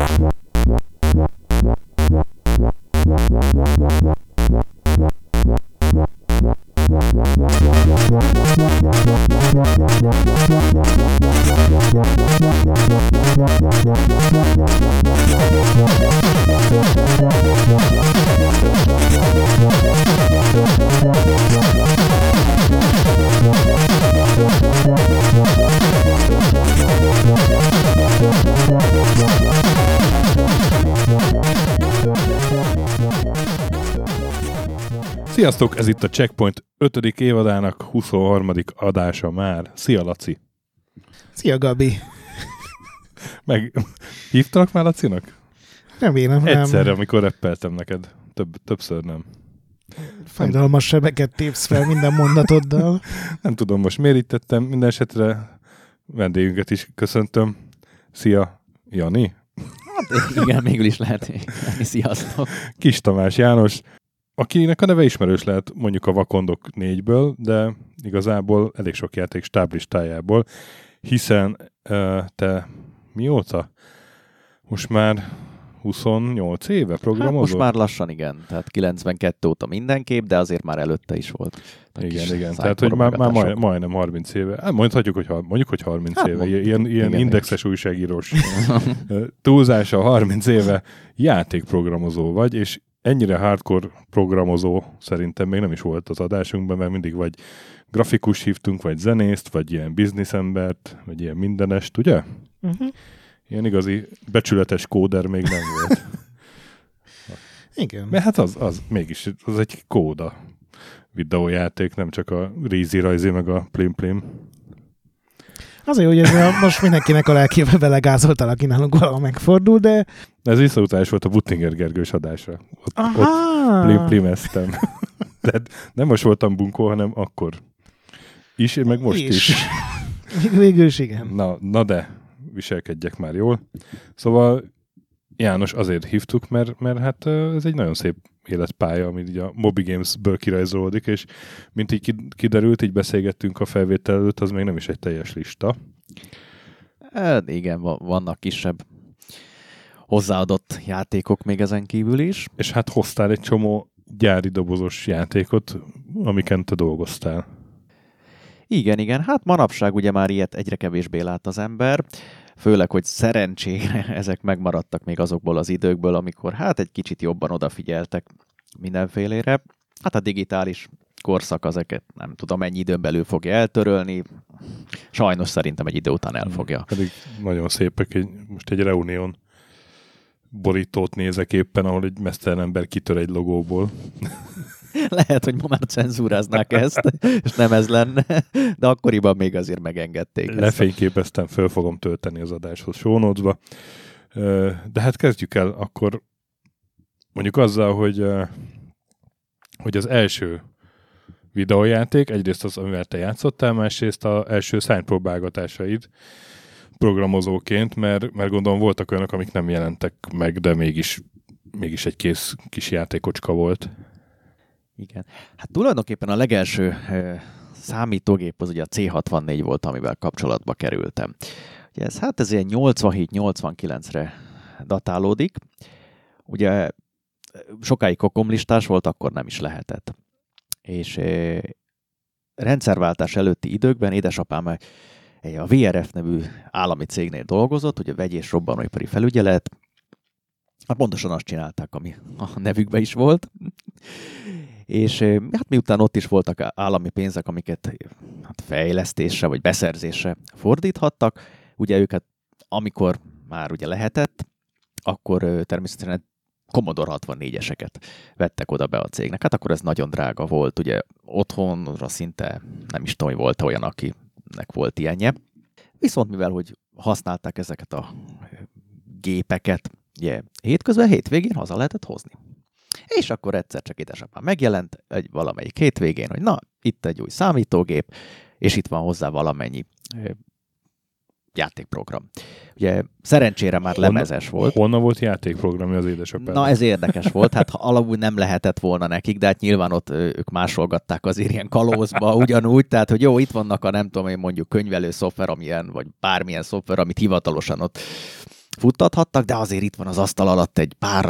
What? Sziasztok, ez itt a Checkpoint 5. évadának 23. adása már. Szia, Laci! Szia, Gabi! Meg hívtalak már Lacinak? Remélem, nem. Egyszerre, amikor reppeltem neked. Több, többször nem. Fájdalmas sebeket tépsz fel minden mondatoddal. Nem tudom most miért itt tettem. Minden esetre vendégünket is köszöntöm. Szia, Jani! Hát igen, végül is lehet. Jani, Sziasztok! Kis Tamás János, akinek a neve ismerős lehet mondjuk a Vakondok négyből, de igazából elég sok játék stáblistájából, hiszen uh, te mióta? Most már 28 éve programozol? Hát most már lassan igen, tehát 92 óta mindenképp, de azért már előtte is volt. Igen, igen, tehát hogy már, már majd, majdnem 30 éve. Hát mondhatjuk, hogy, mondjuk, hogy 30 hát, éve. Ilyen, ilyen igen, indexes újságírós túlzása 30 éve játékprogramozó vagy, és ennyire hardcore programozó szerintem még nem is volt az adásunkban, mert mindig vagy grafikus hívtunk, vagy zenészt, vagy ilyen bizniszembert, vagy ilyen mindenest, ugye? Uh-huh. Ilyen igazi becsületes kóder még nem volt. Igen. Mert hát az, az mégis, az egy kóda videójáték, nem csak a rízi rajzi, meg a plim plim. Azért, hogy ez a, most mindenkinek a lelkébe belegázolt aki nálunk valahol megfordul, de... Ez visszautás volt a Buttinger Gergős adásra. Ott, Aha. ott plim plimeztem. Tehát nem most voltam bunkó, hanem akkor is, meg most is. is. Végül is igen. Na, na de, viselkedjek már jól. Szóval János azért hívtuk, mert, mert hát ez egy nagyon szép életpálya, ami így a Moby Games-ből kirajzolódik, és mint így kiderült, így beszélgettünk a felvétel előtt, az még nem is egy teljes lista. Hát igen, vannak kisebb hozzáadott játékok még ezen kívül is. És hát hoztál egy csomó gyári dobozos játékot, amiken te dolgoztál. Igen, igen. Hát manapság ugye már ilyet egyre kevésbé lát az ember főleg, hogy szerencsére ezek megmaradtak még azokból az időkből, amikor hát egy kicsit jobban odafigyeltek mindenfélére. Hát a digitális korszak ezeket nem tudom mennyi időn belül fogja eltörölni. Sajnos szerintem egy idő után elfogja. Hmm, pedig nagyon szépek, egy, most egy Reunion borítót nézek éppen, ahol egy mesztelen ember kitör egy logóból. Lehet, hogy ma már cenzúráznák ezt, és nem ez lenne, de akkoriban még azért megengedték. Lefényképeztem, föl fogom tölteni az adáshoz show De hát kezdjük el akkor mondjuk azzal, hogy, hogy az első videójáték, egyrészt az, amivel te játszottál, másrészt az első szánypróbálgatásaid programozóként, mert, mert gondolom voltak olyanok, amik nem jelentek meg, de mégis, mégis egy kész kis játékocska volt. Igen. Hát tulajdonképpen a legelső számítógép az ugye a C64 volt, amivel kapcsolatba kerültem. Ugye ez, hát ez ilyen 87-89-re datálódik. Ugye sokáig kokomlistás volt, akkor nem is lehetett. És rendszerváltás előtti időkben édesapám a VRF nevű állami cégnél dolgozott, ugye vegy és robbanóipari felügyelet, hát pontosan azt csinálták, ami a nevükbe is volt. És hát miután ott is voltak állami pénzek, amiket hát fejlesztésre vagy beszerzésre fordíthattak, ugye őket amikor már ugye lehetett, akkor természetesen Commodore 64-eseket vettek oda be a cégnek. Hát akkor ez nagyon drága volt, ugye otthonra szinte nem is tudom, hogy volt olyan, akinek volt ilyenje. Viszont mivel, hogy használták ezeket a gépeket, ugye hétközben, hétvégén haza lehetett hozni. És akkor egyszer csak édesapám megjelent egy valamelyik hétvégén, hogy na, itt egy új számítógép, és itt van hozzá valamennyi játékprogram. Ugye szerencsére már Honna, lemezes volt. Honnan volt játékprogramja az édesapám? Na ez érdekes volt, hát alapul nem lehetett volna nekik, de hát nyilván ott ők másolgatták azért ilyen kalózba ugyanúgy, tehát hogy jó, itt vannak a nem tudom én mondjuk könyvelő szoftver, amilyen, vagy bármilyen szoftver, amit hivatalosan ott futtathattak, de azért itt van az asztal alatt egy pár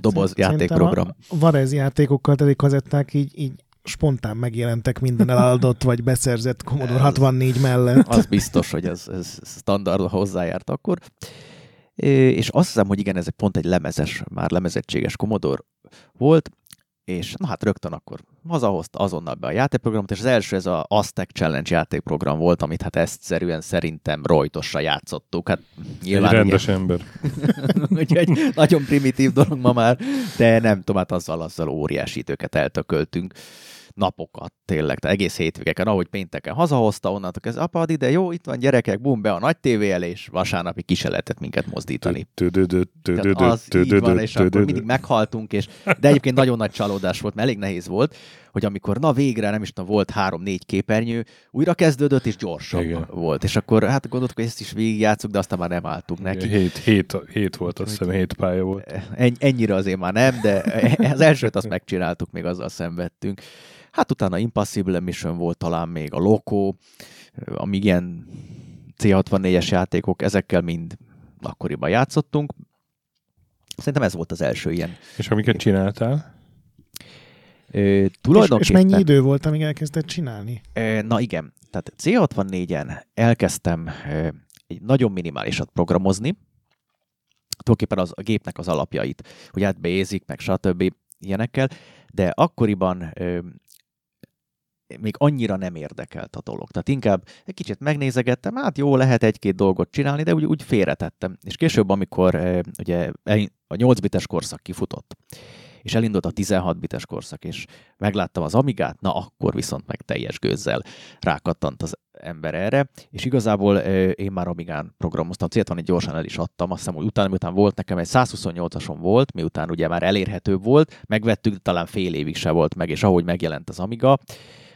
doboz Szerintem játékprogram. A Varez játékokkal teli kazetták így, így spontán megjelentek minden eladott vagy beszerzett Commodore 64 mellett. Az biztos, hogy ez, ez standard hozzájárt akkor. És azt hiszem, hogy igen, ez pont egy lemezes, már lemezettséges Commodore volt, és na hát rögtön akkor hazahozta azonnal be a játékprogramot, és az első ez a Aztec Challenge játékprogram volt, amit hát ezt szerűen szerintem rojtosra játszottuk. Hát nyilván Egy rendes ugye, ember. Úgyhogy nagyon primitív dolog ma már, de nem tudom, hát azzal, azzal óriási időket eltököltünk napokat, tényleg, tehát egész hétvégeken, ahogy pénteken hazahozta, onnantól ez apa, ide, jó, itt van gyerekek, bum, be a nagy tévé elé, és vasárnapi ki se lehetett minket mozdítani. Az így van, és akkor mindig meghaltunk, és de egyébként nagyon nagy csalódás volt, mert elég nehéz volt, hogy amikor na végre, nem is tudom, volt három-négy képernyő, újra kezdődött, és gyorsabb Igen. volt. És akkor hát gondoltuk, hogy ezt is végigjátszuk, de aztán már nem álltunk neki. Hét, hét, hét volt, azt hiszem, hét pálya volt. Ennyire azért már nem, de az elsőt azt megcsináltuk, még azzal szenvedtünk. Hát utána Impossible Mission volt talán még a Loco, amíg ilyen C64-es játékok, ezekkel mind akkoriban játszottunk. Szerintem ez volt az első ilyen. És amiket csináltál? Ö, tulajdonképpen... És, és mennyi idő volt, amíg elkezdett csinálni? Ö, na igen, tehát C64-en elkezdtem ö, egy nagyon minimálisat programozni, tulajdonképpen az, a gépnek az alapjait, hogy hát Basic, meg stb. ilyenekkel, de akkoriban ö, még annyira nem érdekelt a dolog. Tehát inkább egy kicsit megnézegettem, hát jó, lehet egy-két dolgot csinálni, de úgy, úgy félretettem. És később, amikor e, ugye a 8 bites korszak kifutott, és elindult a 16 bites korszak, és megláttam az Amigát, na akkor viszont meg teljes gőzzel rákattant az ember erre, és igazából én már Amigán programoztam, célt van, gyorsan el is adtam, azt hiszem, hogy utána, miután volt nekem egy 128-ason volt, miután ugye már elérhető volt, megvettük, talán fél évig se volt meg, és ahogy megjelent az Amiga,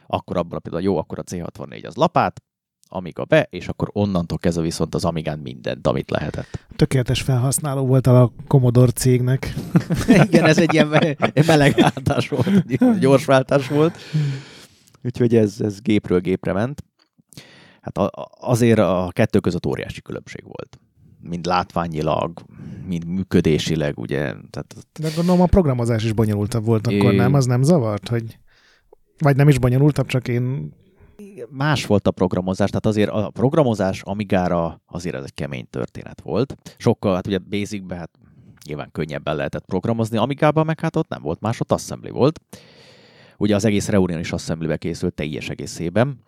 akkor abban például jó, akkor a C64 az lapát, Amiga be, és akkor onnantól kezdve viszont az Amigán mindent, amit lehetett. Tökéletes felhasználó volt a Commodore cégnek. Igen, ez egy ilyen meleg váltás volt, gyors váltás volt. Úgyhogy ez, ez gépről gépre ment. Hát azért a kettő között óriási különbség volt. Mind látványilag, mind működésileg, ugye. Tehát... De gondolom a programozás is bonyolultabb volt akkor, é... nem? Az nem zavart, hogy vagy nem is bonyolultabb, csak én... Más volt a programozás, tehát azért a programozás Amigára azért ez egy kemény történet volt. Sokkal, hát ugye Basicbe hát nyilván könnyebben lehetett programozni, Amigában meg hát ott nem volt más, ott assembly volt. Ugye az egész Reunion is assemblybe készült teljes egészében.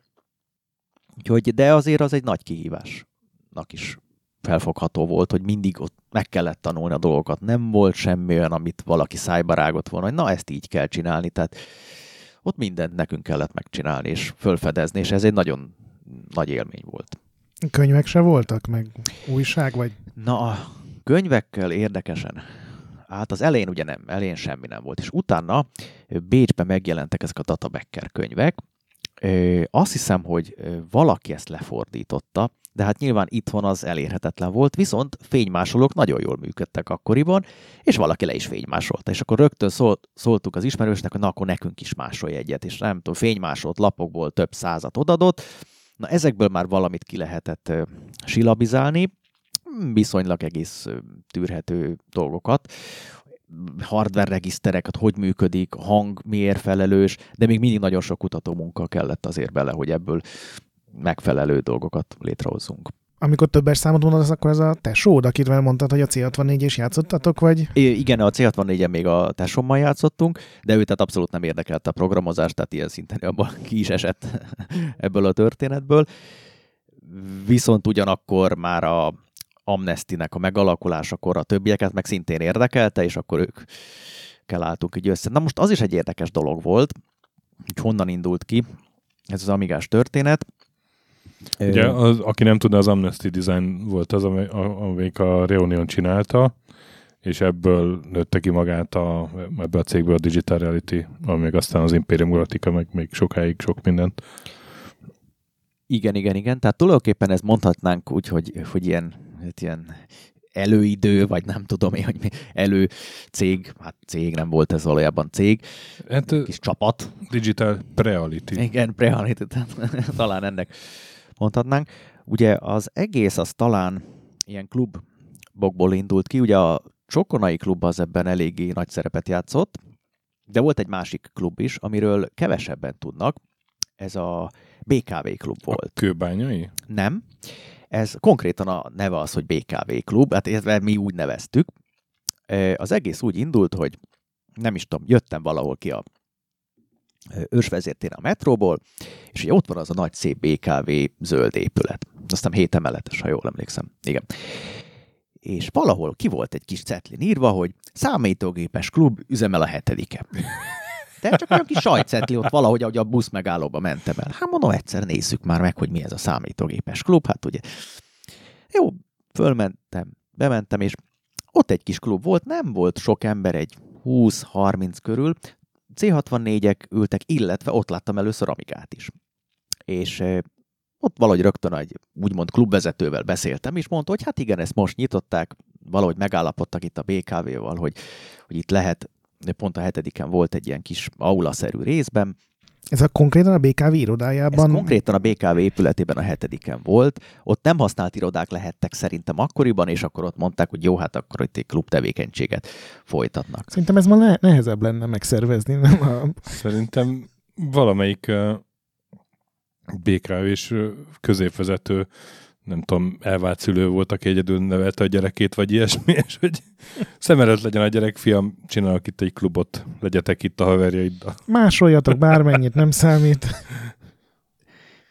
Úgyhogy, de azért az egy nagy kihívásnak is felfogható volt, hogy mindig ott meg kellett tanulni a dolgokat. Nem volt semmi olyan, amit valaki szájba rágott volna, hogy na ezt így kell csinálni. Tehát ott mindent nekünk kellett megcsinálni és fölfedezni, és ez egy nagyon nagy élmény volt. Könyvek se voltak, meg újság, vagy? Na, a könyvekkel érdekesen. Hát az elején ugye nem, elején semmi nem volt, és utána Bécsben megjelentek ezek a Data Becker könyvek. Azt hiszem, hogy valaki ezt lefordította, de hát nyilván itthon az elérhetetlen volt, viszont fénymásolók nagyon jól működtek akkoriban, és valaki le is fénymásolta. És akkor rögtön szólt, szóltuk az ismerősnek, hogy na akkor nekünk is másolj egyet, és nem tudom, fénymásolt lapokból több százat odadott. Na ezekből már valamit ki lehetett silabizálni, viszonylag egész tűrhető dolgokat hardware regisztereket, hogy működik, hang miért felelős, de még mindig nagyon sok kutató munka kellett azért bele, hogy ebből megfelelő dolgokat létrehozzunk. Amikor többes számot mondasz, akkor ez a tesód, akivel mondtad, hogy a C64 is játszottatok, vagy? I- igen, a C64-en még a tesómmal játszottunk, de ő tehát abszolút nem érdekelte a programozást, tehát ilyen szinten abban ki is esett ebből a történetből. Viszont ugyanakkor már a Amnestinek a megalakulásakor a többieket meg szintén érdekelte, és akkor ők kell álltunk így össze. Na most az is egy érdekes dolog volt, hogy honnan indult ki ez az amigás történet. Ugye, az, aki nem tudna, az Amnesty Design volt az, amelyik a Reunion csinálta, és ebből nőtte ki magát a, ebből a cégből a Digital Reality, ami még aztán az Imperium Galactica, meg még sokáig sok mindent. Igen, igen, igen. Tehát tulajdonképpen ez mondhatnánk úgy, hogy, hogy ilyen, hát ilyen előidő, vagy nem tudom én, hogy mi, elő cég, hát cég nem volt ez valójában cég, hát, kis csapat. Digital Reality. Igen, Reality, talán ennek mondhatnánk. Ugye az egész az talán ilyen klub okokból indult ki. Ugye a Csokonai klub az ebben eléggé nagy szerepet játszott, de volt egy másik klub is, amiről kevesebben tudnak. Ez a BKV klub volt. A kőbányai? Nem. Ez konkrétan a neve az, hogy BKV klub, hát mi úgy neveztük. Az egész úgy indult, hogy nem is tudom, jöttem valahol ki a ősvezértén a metróból, és ugye ott van az a nagy szép BKV zöld épület. Aztán hét emeletes, ha jól emlékszem. Igen. És valahol ki volt egy kis cetlin írva, hogy számítógépes klub üzemel a hetedike. De csak olyan kis sajtcetli ott valahogy, ahogy a busz megállóba mentem el. Hát mondom, egyszer nézzük már meg, hogy mi ez a számítógépes klub. Hát ugye, jó, fölmentem, bementem, és ott egy kis klub volt, nem volt sok ember, egy 20-30 körül, C64-ek ültek, illetve ott láttam először Amigát is. És ott valahogy rögtön egy úgymond klubvezetővel beszéltem, és mondta, hogy hát igen, ezt most nyitották, valahogy megállapodtak itt a BKV-val, hogy, hogy itt lehet, pont a hetediken volt egy ilyen kis aula-szerű részben, ez a konkrétan a BKV irodájában? Ez konkrétan a BKV épületében a hetediken volt. Ott nem használt irodák lehettek szerintem akkoriban, és akkor ott mondták, hogy jó, hát akkor itt egy klub tevékenységet folytatnak. Szerintem ez ma nehezebb lenne megszervezni, nem? A... Szerintem valamelyik uh, BKV és középvezető nem tudom, elvált szülő volt, aki egyedül nevelte a gyerekét, vagy ilyesmi, és hogy szemelet legyen a gyerek, fiam, csinálok itt egy klubot, legyetek itt a haverjaiddal. Másoljatok bármennyit, nem számít.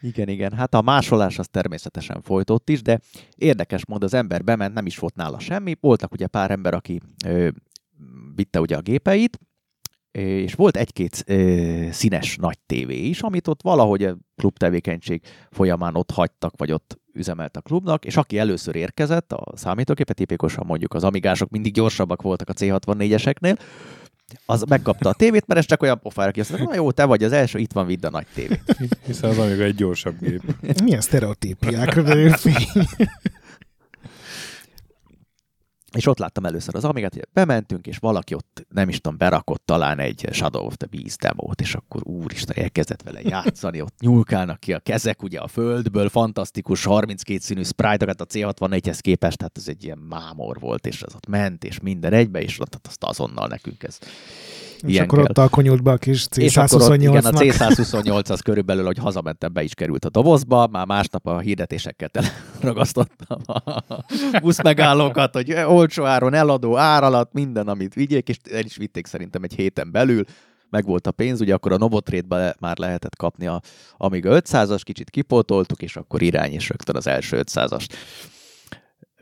Igen, igen. Hát a másolás az természetesen folyt ott is, de érdekes mód az ember bement, nem is volt nála semmi. Voltak ugye pár ember, aki ö, vitte ugye a gépeit, és volt egy-két színes nagy tévé is, amit ott valahogy a klub tevékenység folyamán ott hagytak, vagy ott üzemelt a klubnak, és aki először érkezett, a számítógépet, tipikusan mondjuk az amigások mindig gyorsabbak voltak a C64-eseknél, az megkapta a tévét, mert ez csak olyan pofára ki, na jó, te vagy az első, itt van, vidd a nagy tévé. Hiszen az Amiga egy gyorsabb gép. Milyen sztereotípiákra derül fény. És ott láttam először az Amigát, bementünk, és valaki ott, nem is tudom, berakott talán egy Shadow of the Beast demót, és akkor úristen, elkezdett vele játszani, ott nyúlkálnak ki a kezek ugye a földből, fantasztikus 32 színű sprite-okat a C64-hez képest, tehát ez egy ilyen mámor volt, és az ott ment, és minden egybe, és ott azt azonnal nekünk ez és akkor kell. ott alkonyult be a kis C128 És akkor ott, igen, a C128 az körülbelül, hogy hazamentem, be is került a dobozba, már másnap a hirdetésekkel ragasztottam a busz megállókat, hogy olcsó áron eladó, ár alatt, minden, amit vigyék, és el is vitték szerintem egy héten belül, meg volt a pénz, ugye akkor a Novotrade-be már lehetett kapni a Amiga 500-as, kicsit kipótoltuk, és akkor irány is rögtön az első 500-as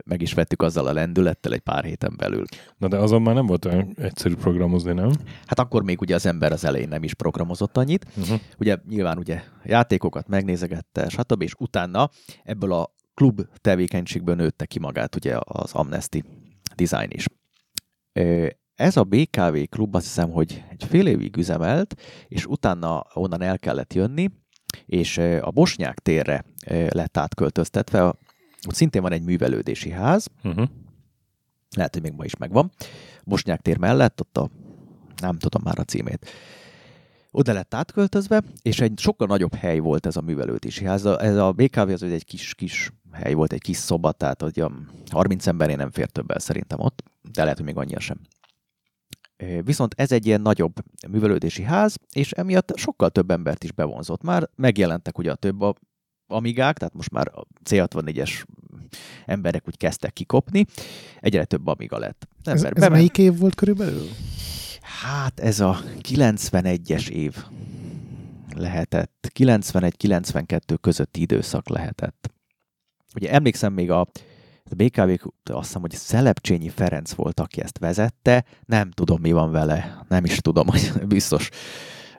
meg is vettük azzal a lendülettel egy pár héten belül. Na de azon már nem volt olyan egyszerű programozni, nem? Hát akkor még ugye az ember az elején nem is programozott annyit. Uh-huh. Ugye nyilván ugye játékokat megnézegette, stb. És utána ebből a klub tevékenységből nőtte ki magát ugye az Amnesty Design is. Ez a BKV klub azt hiszem, hogy egy fél évig üzemelt, és utána onnan el kellett jönni, és a Bosnyák térre lett átköltöztetve, ott szintén van egy művelődési ház, uh-huh. lehet, hogy még ma is megvan. Bosnyák tér mellett, ott a, nem tudom már a címét, oda lett átköltözve, és egy sokkal nagyobb hely volt ez a művelődési ház. Ez a BKV az egy kis-kis hely volt, egy kis szoba, tehát hogy a 30 emberé nem fér többel szerintem ott, de lehet, hogy még annyira sem. Viszont ez egy ilyen nagyobb művelődési ház, és emiatt sokkal több embert is bevonzott. Már megjelentek ugye a több a amigák, tehát most már a C64-es emberek úgy kezdtek kikopni, egyre több amiga lett. Ez, ez melyik év volt körülbelül? Hát ez a 91-es év lehetett. 91-92 közötti időszak lehetett. Ugye emlékszem még a, a BKV, azt hiszem, hogy Szelepcsényi Ferenc volt, aki ezt vezette. Nem tudom, mi van vele. Nem is tudom, hogy biztos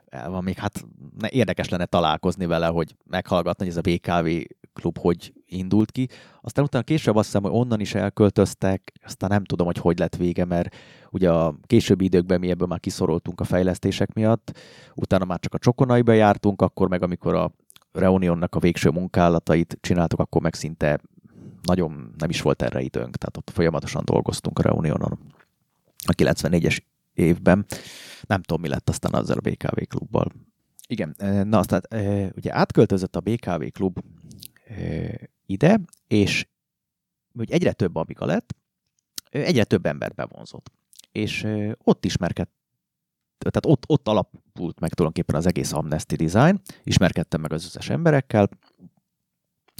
el van még, hát érdekes lenne találkozni vele, hogy meghallgatni, hogy ez a BKV klub hogy indult ki. Aztán utána később azt hiszem, hogy onnan is elköltöztek, aztán nem tudom, hogy hogy lett vége, mert ugye a későbbi időkben mi ebből már kiszoroltunk a fejlesztések miatt, utána már csak a csokonaiba jártunk, akkor meg amikor a Reunionnak a végső munkálatait csináltuk, akkor meg szinte nagyon nem is volt erre időnk, tehát ott folyamatosan dolgoztunk a Reunionon a 94-es évben. Nem tudom, mi lett aztán azzal a BKV klubbal. Igen, na aztán ugye átköltözött a BKV klub ide, és hogy egyre több amiga lett, egyre több embert bevonzott. És ott ismerkedt, tehát ott, ott alapult meg tulajdonképpen az egész Amnesty Design, ismerkedtem meg az összes emberekkel,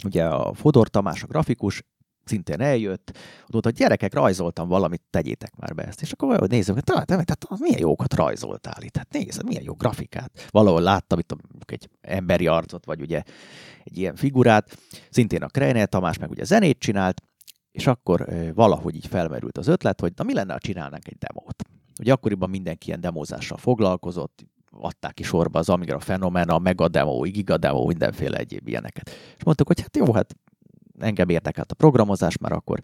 ugye a Fodor Tamás, a grafikus, szintén eljött, ott hogy gyerekek, rajzoltam valamit, tegyétek már be ezt. És akkor olyan nézem, hogy tehát, tehát milyen jókat rajzoltál itt, hát nézd, milyen jó grafikát. Valahol láttam itt egy emberi arcot, vagy ugye egy ilyen figurát, szintén a Kreiner Tamás meg ugye zenét csinált, és akkor valahogy így felmerült az ötlet, hogy na mi lenne, ha csinálnánk egy demót. Ugye akkoriban mindenki ilyen demózással foglalkozott, adták ki sorba az Amiga Fenomena, a Mega Demo, Giga Demo, mindenféle egyéb ilyeneket. És mondtuk, hogy hát jó, hát engem érdekelt a programozás, már akkor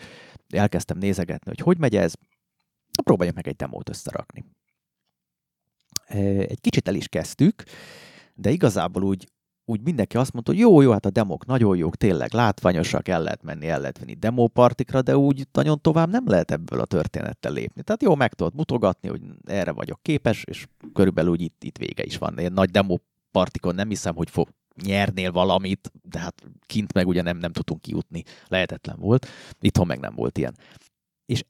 elkezdtem nézegetni, hogy hogy megy ez, na próbáljunk meg egy demót összerakni. Egy kicsit el is kezdtük, de igazából úgy, úgy mindenki azt mondta, hogy jó, jó, hát a demok nagyon jók, tényleg látványosak, el lehet menni, el lehet venni demópartikra, de úgy nagyon tovább nem lehet ebből a történettel lépni. Tehát jó, meg tudod mutogatni, hogy erre vagyok képes, és körülbelül úgy itt, itt vége is van. Én nagy demópartikon nem hiszem, hogy fog, nyernél valamit, de hát kint meg ugye nem, nem tudtunk kijutni, lehetetlen volt, itthon meg nem volt ilyen. És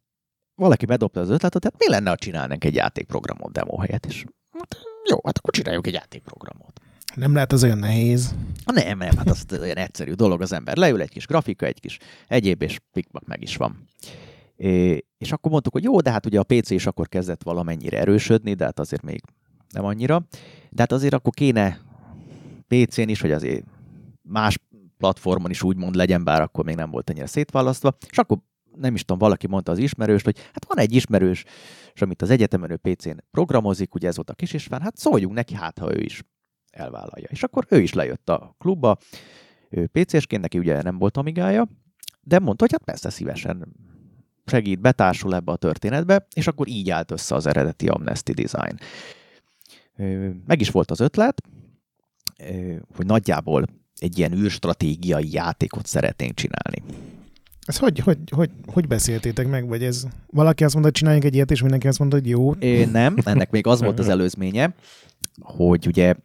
valaki bedobta az ötletet, tehát mi lenne, ha csinálnánk egy játékprogramot demo helyett, és hát, jó, hát akkor csináljuk egy játékprogramot. Nem lehet az olyan nehéz. Nem, nem, hát az olyan egyszerű dolog az ember. Leül egy kis grafika, egy kis egyéb, és pikpak meg is van. É, és akkor mondtuk, hogy jó, de hát ugye a PC is akkor kezdett valamennyire erősödni, de hát azért még nem annyira. De hát azért akkor kéne PC-n is, hogy azért más platformon is úgymond legyen, bár akkor még nem volt ennyire szétválasztva, és akkor nem is tudom, valaki mondta az ismerős, hogy hát van egy ismerős, és amit az egyetemen ő PC-n programozik, ugye ez volt a kis istván, hát szóljunk neki, hát ha ő is elvállalja. És akkor ő is lejött a klubba, ő PC-sként, neki ugye nem volt amigája, de mondta, hogy hát persze szívesen segít, betársul ebbe a történetbe, és akkor így állt össze az eredeti Amnesty Design. Meg is volt az ötlet, hogy nagyjából egy ilyen űrstratégiai játékot szeretnénk csinálni. Ez hogy, hogy, hogy, hogy beszéltétek meg, vagy ez valaki azt mondta, hogy csináljunk egy ilyet, és mindenki azt mondta, hogy jó? É, nem, ennek még az volt az előzménye, hogy ugye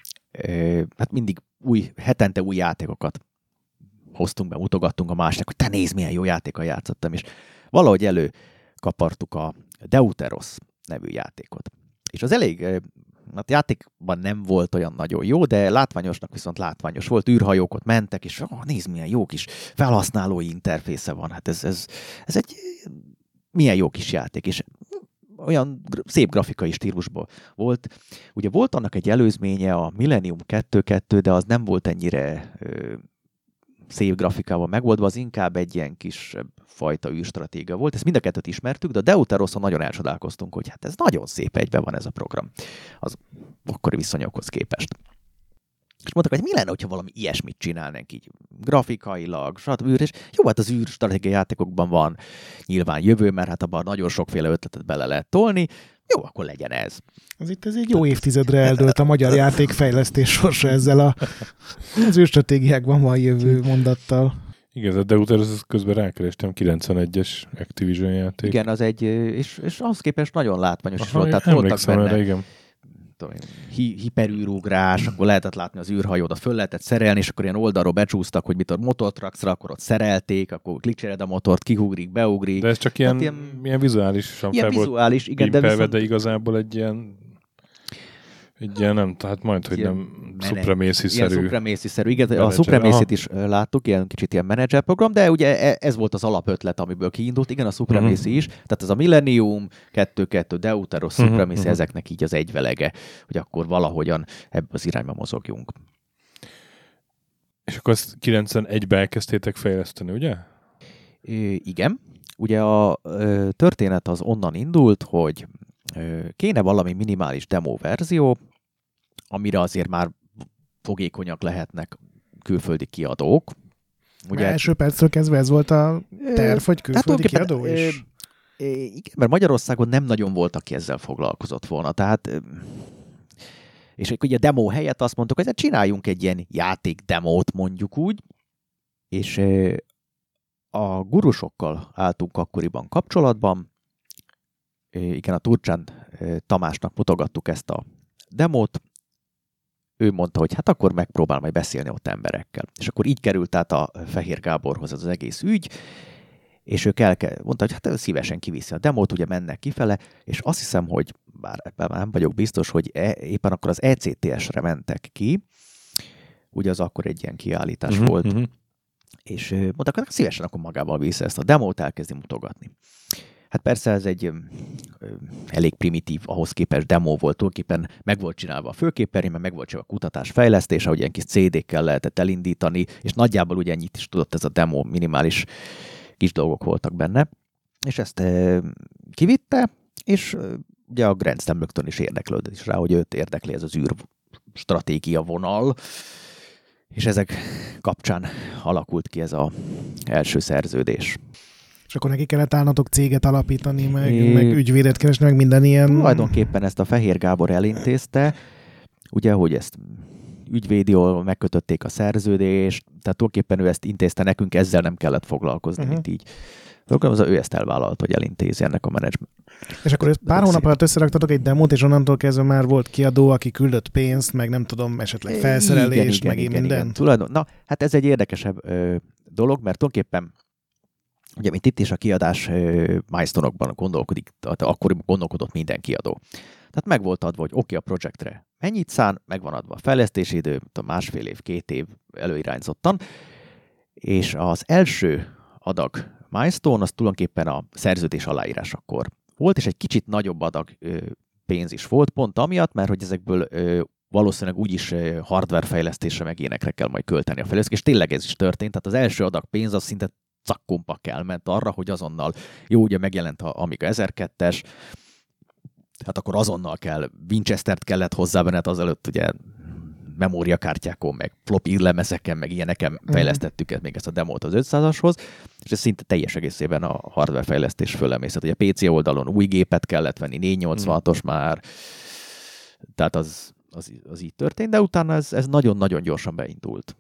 hát mindig új, hetente új játékokat hoztunk be, mutogattunk a másnak, hogy te nézd, milyen jó játékkal játszottam, és valahogy elő kapartuk a Deuteros nevű játékot. És az elég hát játékban nem volt olyan nagyon jó, de látványosnak viszont látványos volt, űrhajók ott mentek, és oh, nézd, milyen jó kis felhasználói interfésze van, hát ez, ez, ez egy milyen jó kis játék, és olyan szép grafikai stílusból volt. Ugye volt annak egy előzménye, a Millennium 2.2, de az nem volt ennyire szép grafikával megoldva, az inkább egy ilyen kis fajta űrstratégia volt. Ezt mind a kettőt ismertük, de a Deuteroson nagyon elcsodálkoztunk, hogy hát ez nagyon szép egyben van ez a program az akkori viszonyokhoz képest. És mondtak, hogy mi lenne, ha valami ilyesmit csinálnánk így grafikailag, stb. És jó, hát az űrstratégiai játékokban van nyilván jövő, mert hát abban nagyon sokféle ötletet bele lehet tolni, jó, akkor legyen ez. Ez itt ez egy jó évtizedre eldőlt a magyar játékfejlesztés sorsa ezzel a, az űrstratégiákban van jövő mondattal. Igen, de utána közben rákerestem, 91-es Activision játék. Igen, az egy, és, és ahhoz képest nagyon látványos Aha, is volt. Tehát voltak benne, erre, igen tudom hi- hiperűrugrás, akkor lehetett látni az űrhajót, föl lehetett szerelni, és akkor ilyen oldalról becsúsztak, hogy mit a motort raksz rá, akkor ott szerelték, akkor klikcsered a motort, kihugrik, beugrik. De ez csak ilyen, ilyen, ilyen vizuális ilyen vizuális, igen, de, viszont... de igazából egy ilyen egy ilyen nem, tehát majd, hogy nem Supremacy-szerű. Ilyen Supremacy-szerű, igen, a supremacy is láttuk, ilyen kicsit ilyen menedzser program, de ugye e, ez volt az alapötlet, amiből kiindult, igen, a Supremacy uh-huh. is, tehát ez a Millennium, 2-2, Deuteros, uh-huh. Supremacy, uh-huh. ezeknek így az egyvelege, hogy akkor valahogyan ebbe az irányba mozogjunk. És akkor azt 91-ben elkezdtétek fejleszteni, ugye? I- igen. Ugye a ö, történet az onnan indult, hogy ö, kéne valami minimális demo verzió, amire azért már fogékonyak lehetnek külföldi kiadók. Ugye, első perctől kezdve ez volt a terv, hogy külföldi kiadó is? Igen, mert Magyarországon nem nagyon volt, aki ezzel foglalkozott volna. Tehát és ugye a demo helyett azt mondtuk, hogy hát csináljunk egy ilyen játék demót, mondjuk úgy, és a gurusokkal álltunk akkoriban kapcsolatban, igen, a Turcsán Tamásnak mutogattuk ezt a demót, ő mondta, hogy hát akkor megpróbál majd beszélni ott emberekkel. És akkor így került át a Fehér Gáborhoz az egész ügy, és ők el mondta, hogy hát szívesen kiviszi a demót, ugye mennek kifele, és azt hiszem, hogy bár ebben nem vagyok biztos, hogy e, éppen akkor az ECTS-re mentek ki, ugye az akkor egy ilyen kiállítás uh-huh, volt, uh-huh. és mondták, hogy szívesen akkor magával vissza ezt a demót, elkezdi mutogatni. Hát persze ez egy elég primitív, ahhoz képest demo volt, tulajdonképpen meg volt csinálva a főképernyő, meg volt csinálva a kutatás fejlesztés, ahogy ilyen kis CD-kkel lehetett elindítani, és nagyjából ugye ennyit is tudott ez a demo, minimális kis dolgok voltak benne. És ezt kivitte, és ugye a Grand rögtön is érdeklődött is rá, hogy őt érdekli ez az űr stratégia vonal, és ezek kapcsán alakult ki ez az első szerződés. És akkor neki kellett állnatok céget alapítani, meg, é... meg ügyvédet keresni, meg minden ilyen... Tulajdonképpen ezt a Fehér Gábor elintézte, ugye, hogy ezt ügyvédi, megkötötték a szerződést, tehát tulajdonképpen ő ezt intézte nekünk, ezzel nem kellett foglalkozni, uh-huh. mint így. Az ő ezt elvállalt, hogy elintézi ennek a menedzsment. És akkor pár hónap alatt összeraktatok egy demót, és onnantól kezdve már volt kiadó, aki küldött pénzt, meg nem tudom, esetleg felszerelés, igen, meg igen, igen, minden. Igen. Tulajdon, na, hát ez egy érdekesebb ö, dolog, mert tulajdonképpen Ugye, mint itt is a kiadás milestone-okban gondolkodik, tehát akkoriban gondolkodott minden kiadó. Tehát meg volt adva, hogy oké, okay, a projektre mennyit szán, meg van adva a fejlesztési idő, a másfél év, két év előirányzottan, és az első adag milestone az tulajdonképpen a szerződés aláírásakor volt, és egy kicsit nagyobb adag pénz is volt, pont amiatt, mert hogy ezekből valószínűleg úgyis hardware fejlesztésre meg ilyenekre kell majd költeni a fejlesztés, és tényleg ez is történt, tehát az első adag pénz az szinte cakkumpak elment arra, hogy azonnal, jó, ugye megjelent a Amiga 1002-es, hát akkor azonnal kell, Winchester-t kellett hozzá benned azelőtt, ugye memóriakártyákon, meg floppy lemezeken, meg ilyeneken mm. fejlesztettük ezt, még ezt a demót az 500-ashoz, és ez szinte teljes egészében a hardware fejlesztés fölemészet. Ugye a PC oldalon új gépet kellett venni, 486-os mm. már, tehát az, az, az így történt, de utána ez, ez nagyon-nagyon gyorsan beindult.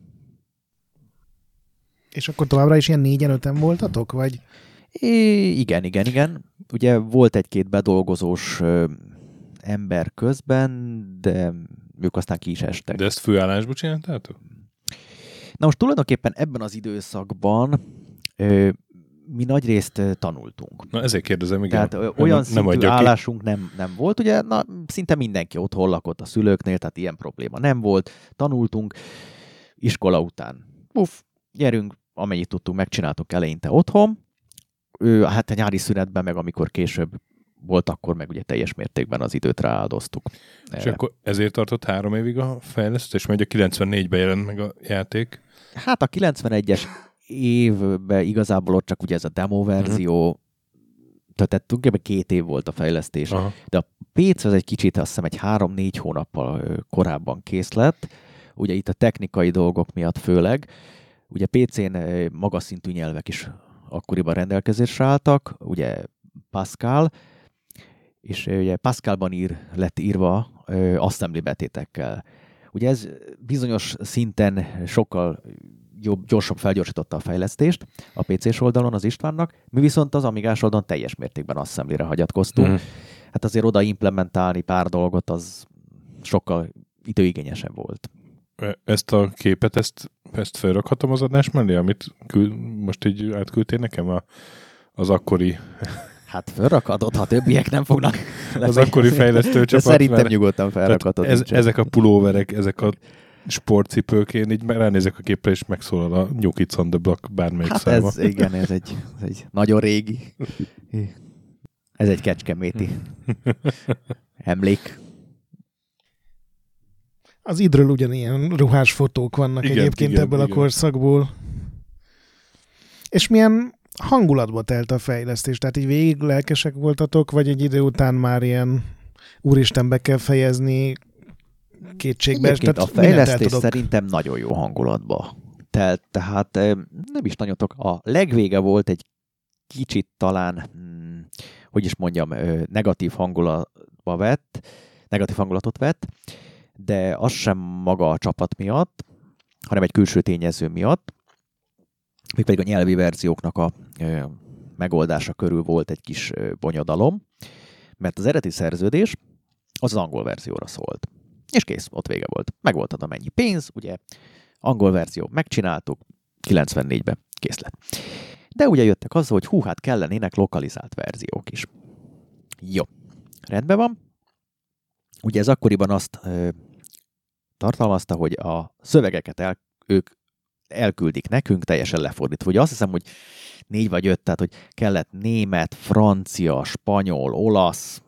És akkor továbbra is ilyen négyen öten voltatok, vagy? É, igen, igen, igen. Ugye volt egy-két bedolgozós ö, ember közben, de ők aztán ki is estek. De ezt főállásban csináltátok? Na most tulajdonképpen ebben az időszakban ö, mi nagy részt tanultunk. Na ezért kérdezem, igen. Tehát olyan nem, szintű nem állásunk nem, nem volt, ugye na, szinte mindenki otthon lakott a szülőknél, tehát ilyen probléma nem volt. Tanultunk iskola után. Puff, gyerünk, amennyit tudtunk, megcsináltuk eleinte otthon. Ő, hát a nyári szünetben, meg amikor később volt, akkor meg ugye teljes mértékben az időt rááldoztuk. És erre. akkor ezért tartott három évig a fejlesztés, mert ugye 94-ben jelent meg a játék. Hát a 91-es évben igazából ott csak ugye ez a demo verzió, uh-huh. tehát tulajdonképpen két év volt a fejlesztés, Aha. de a PC az egy kicsit, azt hiszem, egy három-négy hónappal korábban kész lett, ugye itt a technikai dolgok miatt főleg, Ugye PC-n magas szintű nyelvek is akkoriban rendelkezésre álltak, ugye Pascal, és ugye Pascalban ír, lett írva assembly betétekkel. Ugye ez bizonyos szinten sokkal jobb, gyorsabb felgyorsította a fejlesztést a PC-s oldalon az Istvánnak, mi viszont az Amigás oldalon teljes mértékben assembly-re hagyatkoztunk. Mm. Hát azért oda implementálni pár dolgot az sokkal időigényesebb volt. Ezt a képet, ezt, ezt felrakhatom az adás mellé, amit kül, most így átküldtél nekem a, az akkori... Hát felrakhatod, ha többiek nem fognak. az akkori fejlesztő csapat. szerintem mert, nyugodtan felrakhatod. Ez, ezek a pulóverek, ezek a sportcipők, én így ránézek a képre, és megszólal a New Kids on the Block bármelyik hát száma. ez, igen, ez egy, ez egy nagyon régi. Ez egy kecskeméti emlék. Az idről ugyanilyen ruhás fotók vannak igen, egyébként igen, ebből igen. a korszakból. És milyen hangulatba telt a fejlesztés? Tehát így végig lelkesek voltatok, vagy egy idő után már ilyen úristen be kell fejezni kétségbe? Tehát a fejlesztés szerintem nagyon jó hangulatba telt, tehát nem is nagyon tudok. A legvége volt egy kicsit talán, hmm, hogy is mondjam, negatív hangulatba vett, negatív hangulatot vett, de az sem maga a csapat miatt, hanem egy külső tényező miatt, még pedig a nyelvi verzióknak a megoldása körül volt egy kis bonyodalom, mert az eredeti szerződés az, az angol verzióra szólt. És kész, ott vége volt. Meg volt adva mennyi pénz, ugye, angol verzió megcsináltuk, 94-ben kész lett. De ugye jöttek azzal, hogy hú, hát kellenének lokalizált verziók is. Jó, rendben van. Ugye ez akkoriban azt tartalmazta, hogy a szövegeket el, ők elküldik nekünk, teljesen lefordítva. Ugye azt hiszem, hogy négy vagy öt, tehát hogy kellett német, francia, spanyol, olasz,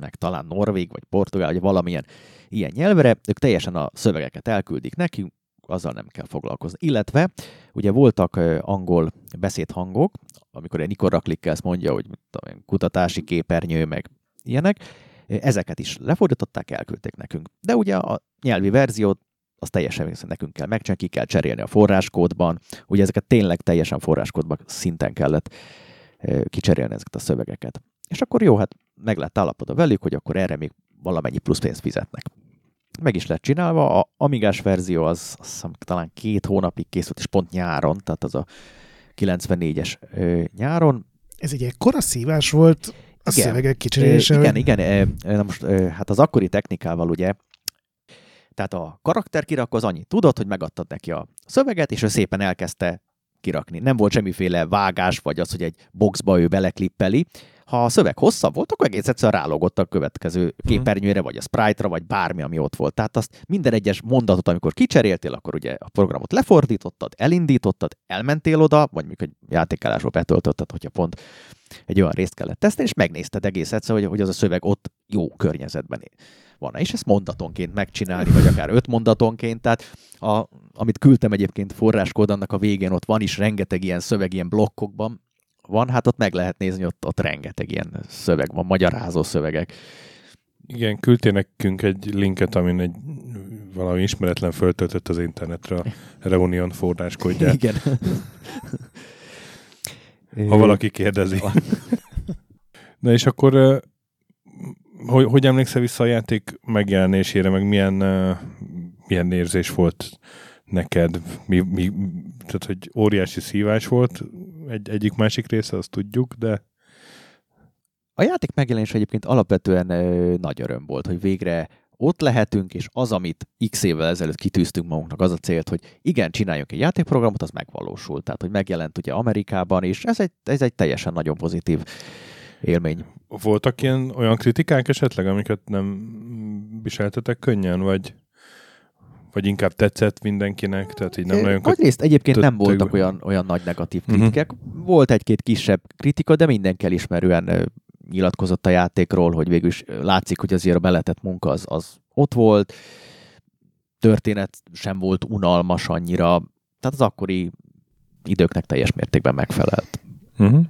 meg talán norvég vagy portugál, vagy valamilyen ilyen nyelvre, ők teljesen a szövegeket elküldik nekünk, azzal nem kell foglalkozni. Illetve ugye voltak angol beszédhangok, amikor egy Nikor ezt mondja, hogy tudom, kutatási képernyő, meg ilyenek, ezeket is lefordították, elküldték nekünk. De ugye a nyelvi verziót az teljesen nekünk kell megcsinálni, ki kell cserélni a forráskódban. Ugye ezeket tényleg teljesen forráskódban szinten kellett kicserélni ezeket a szövegeket. És akkor jó, hát meg lett állapodva velük, hogy akkor erre még valamennyi plusz pénzt fizetnek. Meg is lett csinálva, a Amigás verzió az, az hiszem, talán két hónapig készült, és pont nyáron, tehát az a 94-es ö, nyáron. Ez egy ekkora szívás volt a igen, szövegek kicserélése? Igen, hogy... igen. Na most, hát az akkori technikával ugye tehát a karakter kirak az annyi tudod, hogy megadtad neki a szöveget, és ő szépen elkezdte kirakni. Nem volt semmiféle vágás, vagy az, hogy egy boxba ő beleklippeli. Ha a szöveg hosszabb volt, akkor egész egyszerűen rálogott a következő mhm. képernyőre, vagy a sprite-ra, vagy bármi, ami ott volt. Tehát azt minden egyes mondatot, amikor kicseréltél, akkor ugye a programot lefordítottad, elindítottad, elmentél oda, vagy mikor egy játékálásról betöltötted, hogyha pont egy olyan részt kellett tesztelni, és megnézted egész egyszerűen, hogy, hogy az a szöveg ott jó környezetben van. És ezt mondatonként megcsinálni, vagy akár öt mondatonként. Tehát a, amit küldtem egyébként forráskód, annak a végén ott van is rengeteg ilyen szöveg, ilyen blokkokban van, hát ott meg lehet nézni, ott, ott rengeteg ilyen szöveg van, magyarázó szövegek. Igen, küldtél nekünk egy linket, amin egy valami ismeretlen föltöltött az internetre a Reunion forráskódját. Igen. Ha valaki kérdezi. Na és akkor hogy, hogy emlékszel vissza a játék megjelenésére, meg milyen, milyen érzés volt neked? Mi, mi, tehát, hogy óriási szívás volt egy, egyik-másik része, azt tudjuk, de... A játék megjelenés egyébként alapvetően ö, nagy öröm volt, hogy végre ott lehetünk, és az, amit x évvel ezelőtt kitűztünk magunknak, az a célt, hogy igen, csináljunk egy játékprogramot, az megvalósult. Tehát, hogy megjelent ugye Amerikában, és ez egy, ez egy teljesen nagyon pozitív élmény. Voltak ilyen olyan kritikák esetleg, amiket nem viseltetek könnyen, vagy vagy inkább tetszett mindenkinek, tehát így nem nagyon... Nagyrészt egyébként nem voltak olyan, olyan nagy negatív mhm. kritikák. Uh-huh. Volt egy-két kisebb kritika, de mindenki elismerően nyilatkozott a játékról, hogy végül is látszik, hogy azért a beletett munka az, az ott volt, történet sem volt unalmas annyira, tehát az akkori időknek teljes mértékben megfelelt. Uh-huh.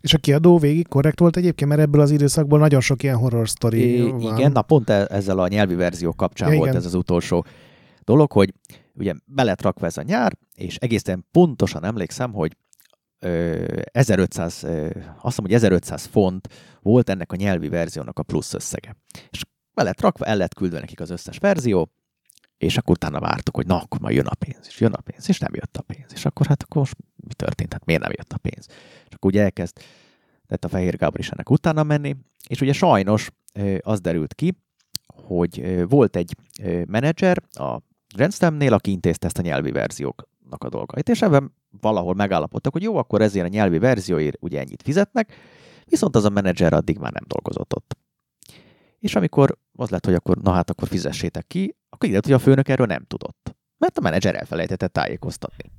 És a kiadó végig korrekt volt egyébként, mert ebből az időszakból nagyon sok ilyen horror story van. Igen, na pont e- ezzel a nyelvi verzió kapcsán ja, volt igen. ez az utolsó dolog, hogy ugye be lett rakva ez a nyár, és egészen pontosan emlékszem, hogy 1500, azt hiszem, hogy 1500 font volt ennek a nyelvi verziónak a plusz összege. És be lett rakva, el lett küldve nekik az összes verzió, és akkor utána vártuk, hogy na, akkor majd jön a pénz, és jön a pénz, és nem jött a pénz. És akkor hát akkor most mi történt? Hát miért nem jött a pénz? És akkor ugye elkezd lett a Fehér Gábor is ennek utána menni, és ugye sajnos az derült ki, hogy volt egy menedzser a Rendstemnél, aki intézte ezt a nyelvi verzióknak a dolgait, és ebben valahol megállapodtak, hogy jó, akkor ezért a nyelvi verzióért ugye ennyit fizetnek, viszont az a menedzser addig már nem dolgozott ott. És amikor az lett, hogy akkor na hát akkor fizessétek ki, akkor így hogy a főnök erről nem tudott. Mert a menedzser elfelejtette tájékoztatni.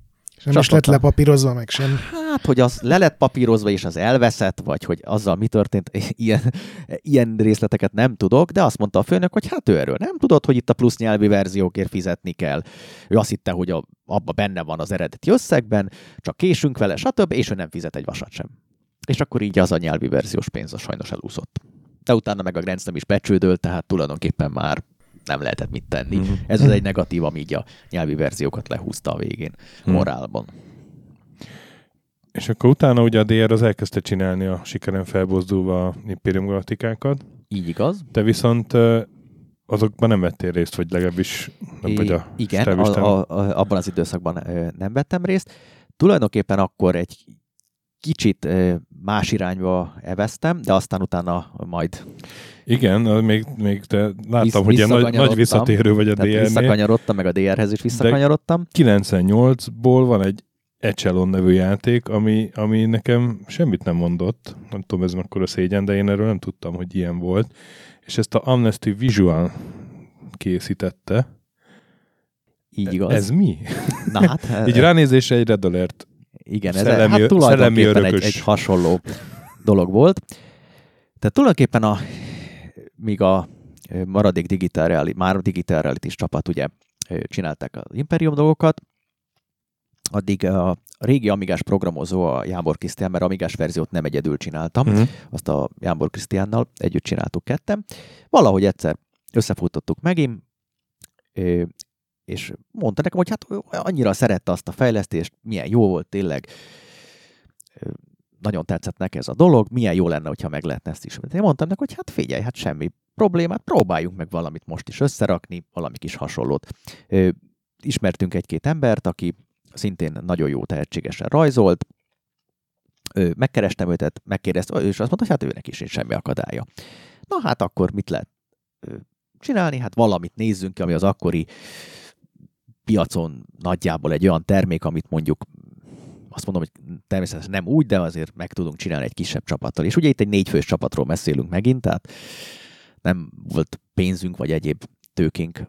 És nem is lett lepapírozva meg sem. Hát, hogy az le lett papírozva, és az elveszett, vagy hogy azzal mi történt, ilyen, ilyen részleteket nem tudok, de azt mondta a főnök, hogy hát ő erről nem tudott, hogy itt a plusz nyelvi verziókért fizetni kell. Ő azt hitte, hogy a, abba benne van az eredeti összegben, csak késünk vele, stb., és ő nem fizet egy vasat sem. És akkor így az a nyelvi verziós pénz a sajnos elúszott. De utána meg a Grenz nem is becsődölt, tehát tulajdonképpen már nem lehetett mit tenni. Mm-hmm. Ez az egy negatív, ami így a nyelvi verziókat lehúzta a végén mm. morálban. És akkor utána ugye a DR az elkezdte csinálni a sikeren felbozdulva Imperium Galaktikákat. Így igaz. Te viszont azokban nem vettél részt, vagy legalábbis nem vagy a Igen, a, a, a, abban az időszakban nem vettem részt. Tulajdonképpen akkor egy kicsit más irányba eveztem, de aztán utána majd... Igen, még, még te láttam, Visz, hogy ilyen nagy, nagy visszatérő vagy a DR-nél. Visszakanyarodtam, meg a DR-hez is visszakanyarodtam. 98-ból van egy Echelon nevű játék, ami, ami nekem semmit nem mondott. Nem tudom, ez mekkora szégyen, de én erről nem tudtam, hogy ilyen volt. És ezt a Amnesty Visual készítette. Így igaz. Ez mi? Na hát... Így ránézésre egy Red Alert igen, ez szellemi, hát tulajdonképpen egy, egy hasonló dolog volt. Tehát tulajdonképpen a, míg a maradék digitál reality, már digitál reality csapat ugye csinálták az Imperium dolgokat, addig a régi Amigás programozó a Jámbor Krisztián, mert Amigás verziót nem egyedül csináltam, uh-huh. azt a Jámbor Krisztiánnal együtt csináltuk ketten. Valahogy egyszer összefutottuk megint, és mondta nekem, hogy hát annyira szerette azt a fejlesztést, milyen jó volt tényleg, nagyon tetszett neki ez a dolog, milyen jó lenne, hogyha meg lehetne ezt is. Én mondtam neki, hogy hát figyelj, hát semmi problémát, próbáljunk meg valamit most is összerakni, valami kis hasonlót. Ismertünk egy-két embert, aki szintén nagyon jó tehetségesen rajzolt, megkerestem őt, megkérdezte, és azt mondta, hogy hát őnek is nincs semmi akadálya. Na hát akkor mit lehet csinálni? Hát valamit nézzünk ki, ami az akkori piacon nagyjából egy olyan termék, amit mondjuk azt mondom, hogy természetesen nem úgy, de azért meg tudunk csinálni egy kisebb csapattal. És ugye itt egy négyfős csapatról beszélünk megint, tehát nem volt pénzünk vagy egyéb tőkénk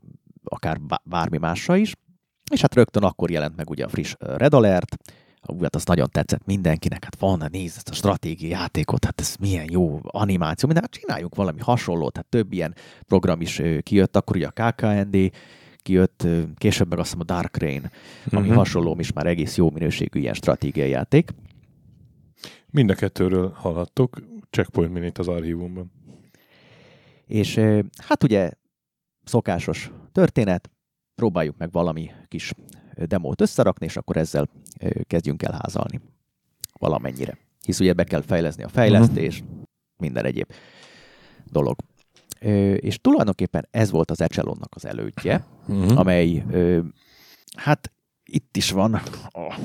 akár bármi másra is. És hát rögtön akkor jelent meg ugye a friss Red Alert, hát azt nagyon tetszett mindenkinek, hát van, nézd ezt a stratégiai játékot, hát ez milyen jó animáció, minden, hát csináljunk valami hasonlót, hát több ilyen program is kijött, akkor ugye a KKND, kijött, később meg azt hiszem a Dark Rain, ami uh-huh. hasonló, is már egész jó minőségű ilyen stratégiai játék. Mind a kettőről hallhattok, Checkpoint Minit az archívumban. És hát ugye szokásos történet, próbáljuk meg valami kis demót összerakni, és akkor ezzel kezdjünk el házalni valamennyire. Hisz ugye be kell fejlezni a fejlesztést, uh-huh. minden egyéb dolog. És tulajdonképpen ez volt az Echelonnak az elődje, uh-huh. amely hát itt is van a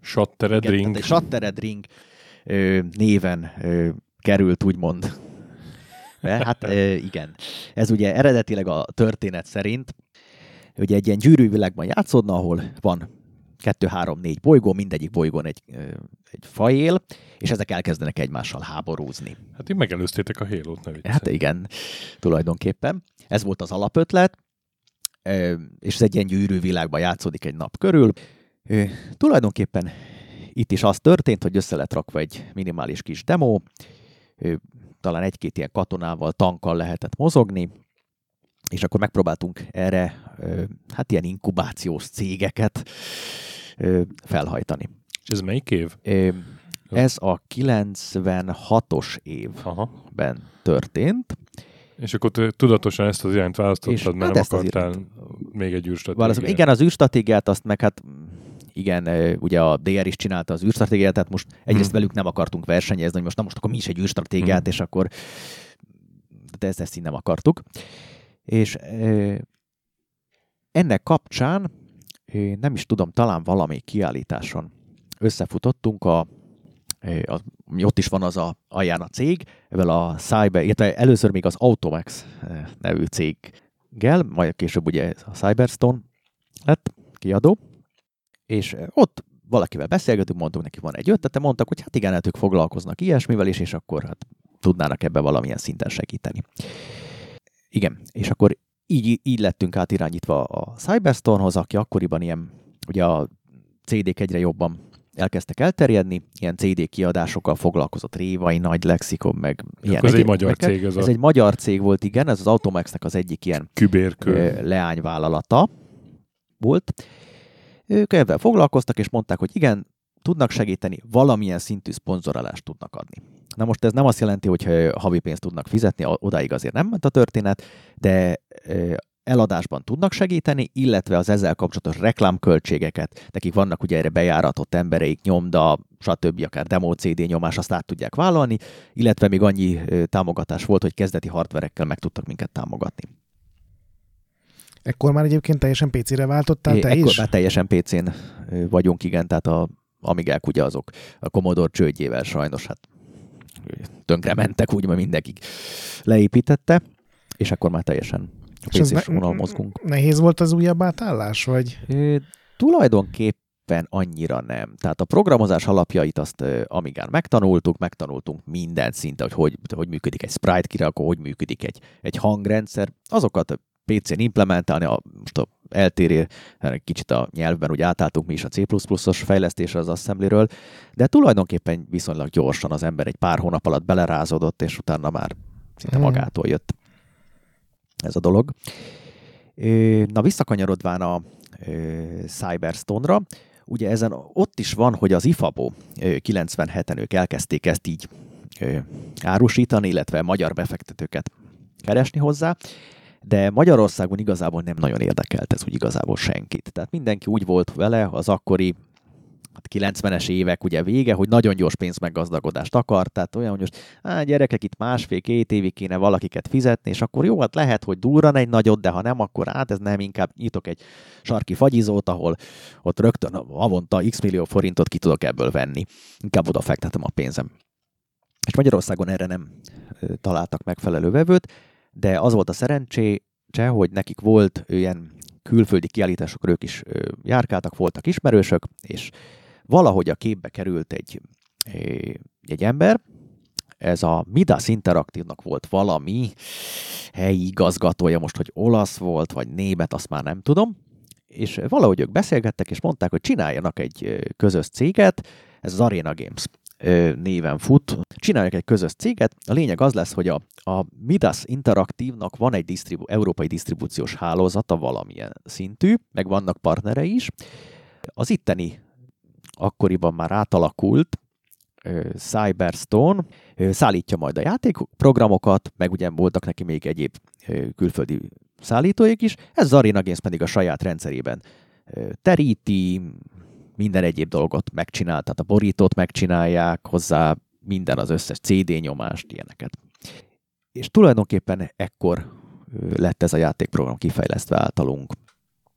Shattered Ring. A Shattered Ring néven került úgymond. Hát igen. Ez ugye eredetileg a történet szerint ugye egy ilyen gyűrűvilágban játszódna, ahol van kettő, három, négy bolygó, mindegyik bolygón egy, egy fajél, és ezek elkezdenek egymással háborúzni. Hát így megelőztétek a Halo-t, ne Hát igen, tulajdonképpen. Ez volt az alapötlet, és ez egy ilyen gyűrű világban játszódik egy nap körül. Tulajdonképpen itt is az történt, hogy össze lett rakva egy minimális kis demo, talán egy-két ilyen katonával, tankkal lehetett mozogni, és akkor megpróbáltunk erre hát ilyen inkubációs cégeket felhajtani. És ez melyik év? Ez a 96-os évben történt. És akkor te tudatosan ezt az irányt választottad, és mert hát nem akartál még egy űrstratégiát. Igen, az űrstratégiát azt meg hát igen, ugye a DR is csinálta az űrstratégiát, tehát most egyrészt hmm. velük nem akartunk versenyezni, hogy most na most akkor mi is egy űrstratégiát, hmm. és akkor de ezt, ezt így nem akartuk. És ennek kapcsán nem is tudom, talán valami kiállításon összefutottunk a az, ott is van az a alján a cég, ebből a Cyber, illetve először még az Automax nevű céggel, majd később ugye a Cyberstone lett kiadó, és ott valakivel beszélgetünk, mondtunk neki, van egy ötlete, mondtak, hogy hát igen, hát ők foglalkoznak ilyesmivel is, és akkor hát tudnának ebbe valamilyen szinten segíteni. Igen, és akkor így, így lettünk átirányítva a Cyberstone-hoz, aki akkoriban ilyen, ugye a CD-k egyre jobban elkezdtek elterjedni, ilyen CD kiadásokkal foglalkozott Révai, Nagy Lexikon, meg ilyen. Ez egy magyar meg, cég. Ez, ez a... egy magyar cég volt, igen, ez az Automaxnek az egyik ilyen Kübérkő. leányvállalata volt. Ők ebben foglalkoztak, és mondták, hogy igen, tudnak segíteni, valamilyen szintű szponzorálást tudnak adni. Na most ez nem azt jelenti, hogy havi pénzt tudnak fizetni, odáig azért nem ment a történet, de eladásban tudnak segíteni, illetve az ezzel kapcsolatos reklámköltségeket, nekik vannak ugye erre bejáratott embereik, nyomda, stb. akár demo CD nyomás, azt át tudják vállalni, illetve még annyi támogatás volt, hogy kezdeti hardverekkel meg tudtak minket támogatni. Ekkor már egyébként teljesen PC-re váltottál é, te ekkor is? már teljesen PC-n vagyunk, igen, tehát a Amigák ugye azok a Commodore csődjével sajnos hát tönkre mentek, úgymond mindenki leépítette, és akkor már teljesen pc vonal mozgunk. Nehéz volt az újabb átállás, vagy? É, tulajdonképpen tulajdonképpen annyira nem. Tehát a programozás alapjait azt Amigán megtanultuk, megtanultunk minden szinte, hogy, hogy hogy működik egy sprite kirakó, hogy működik egy, egy hangrendszer. Azokat PC-n implementálni, a, most a eltérő, kicsit a nyelvben úgy átálltunk mi is a C++-os fejlesztésre az assembly de tulajdonképpen viszonylag gyorsan az ember egy pár hónap alatt belerázódott, és utána már szinte hmm. magától jött ez a dolog. Na visszakanyarodván a Cyberstone-ra, ugye ezen ott is van, hogy az IFABO 97-en ők elkezdték ezt így árusítani, illetve magyar befektetőket keresni hozzá, de Magyarországon igazából nem nagyon érdekelt ez úgy igazából senkit. Tehát mindenki úgy volt vele az akkori 90-es hát évek ugye vége, hogy nagyon gyors pénzmeggazdagodást akar, tehát olyan, hogy most á, gyerekek itt másfél-két évig kéne valakiket fizetni, és akkor jó, hát lehet, hogy durran egy nagyot, de ha nem, akkor hát ez nem, inkább nyitok egy sarki fagyizót, ahol ott rögtön avonta x millió forintot ki tudok ebből venni. Inkább oda fektetem a pénzem. És Magyarországon erre nem találtak megfelelő vevőt, de az volt a szerencsé, hogy nekik volt ilyen külföldi kiállításokra ők is járkáltak, voltak ismerősök, és valahogy a képbe került egy, egy ember, ez a Midas Interaktívnak volt valami helyi igazgatója, most, hogy olasz volt, vagy német, azt már nem tudom, és valahogy ők beszélgettek, és mondták, hogy csináljanak egy közös céget, ez az Arena Games néven fut. Csinálják egy közös céget. A lényeg az lesz, hogy a, a Midas Interaktívnak van egy disztribu- európai disztribúciós hálózata valamilyen szintű, meg vannak partnerei is. Az itteni akkoriban már átalakult Cyberstone szállítja majd a játékprogramokat, meg ugye voltak neki még egyéb külföldi szállítóik is, ez az Arena Games pedig a saját rendszerében teríti, minden egyéb dolgot megcsinál, tehát a borítót megcsinálják, hozzá minden az összes CD nyomást, ilyeneket. És tulajdonképpen ekkor lett ez a játékprogram kifejlesztve általunk.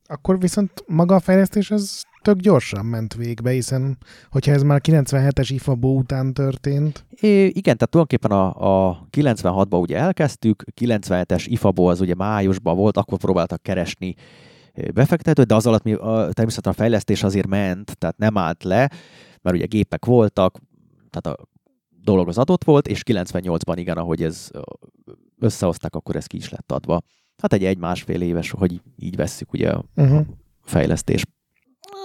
Akkor viszont maga a fejlesztés az tök gyorsan ment végbe, hiszen hogyha ez már 97-es IFABO után történt. É, igen, tehát tulajdonképpen a, a 96-ban ugye elkezdtük, 97-es IFABO az ugye májusban volt, akkor próbáltak keresni befektetőt, de az alatt mi, a, természetesen a fejlesztés azért ment, tehát nem állt le, mert ugye gépek voltak, tehát a dolog az adott volt, és 98-ban igen, ahogy ez összehozták, akkor ez ki is lett adva. Hát egy egy-másfél éves, hogy így vesszük ugye a uh-huh. fejlesztés.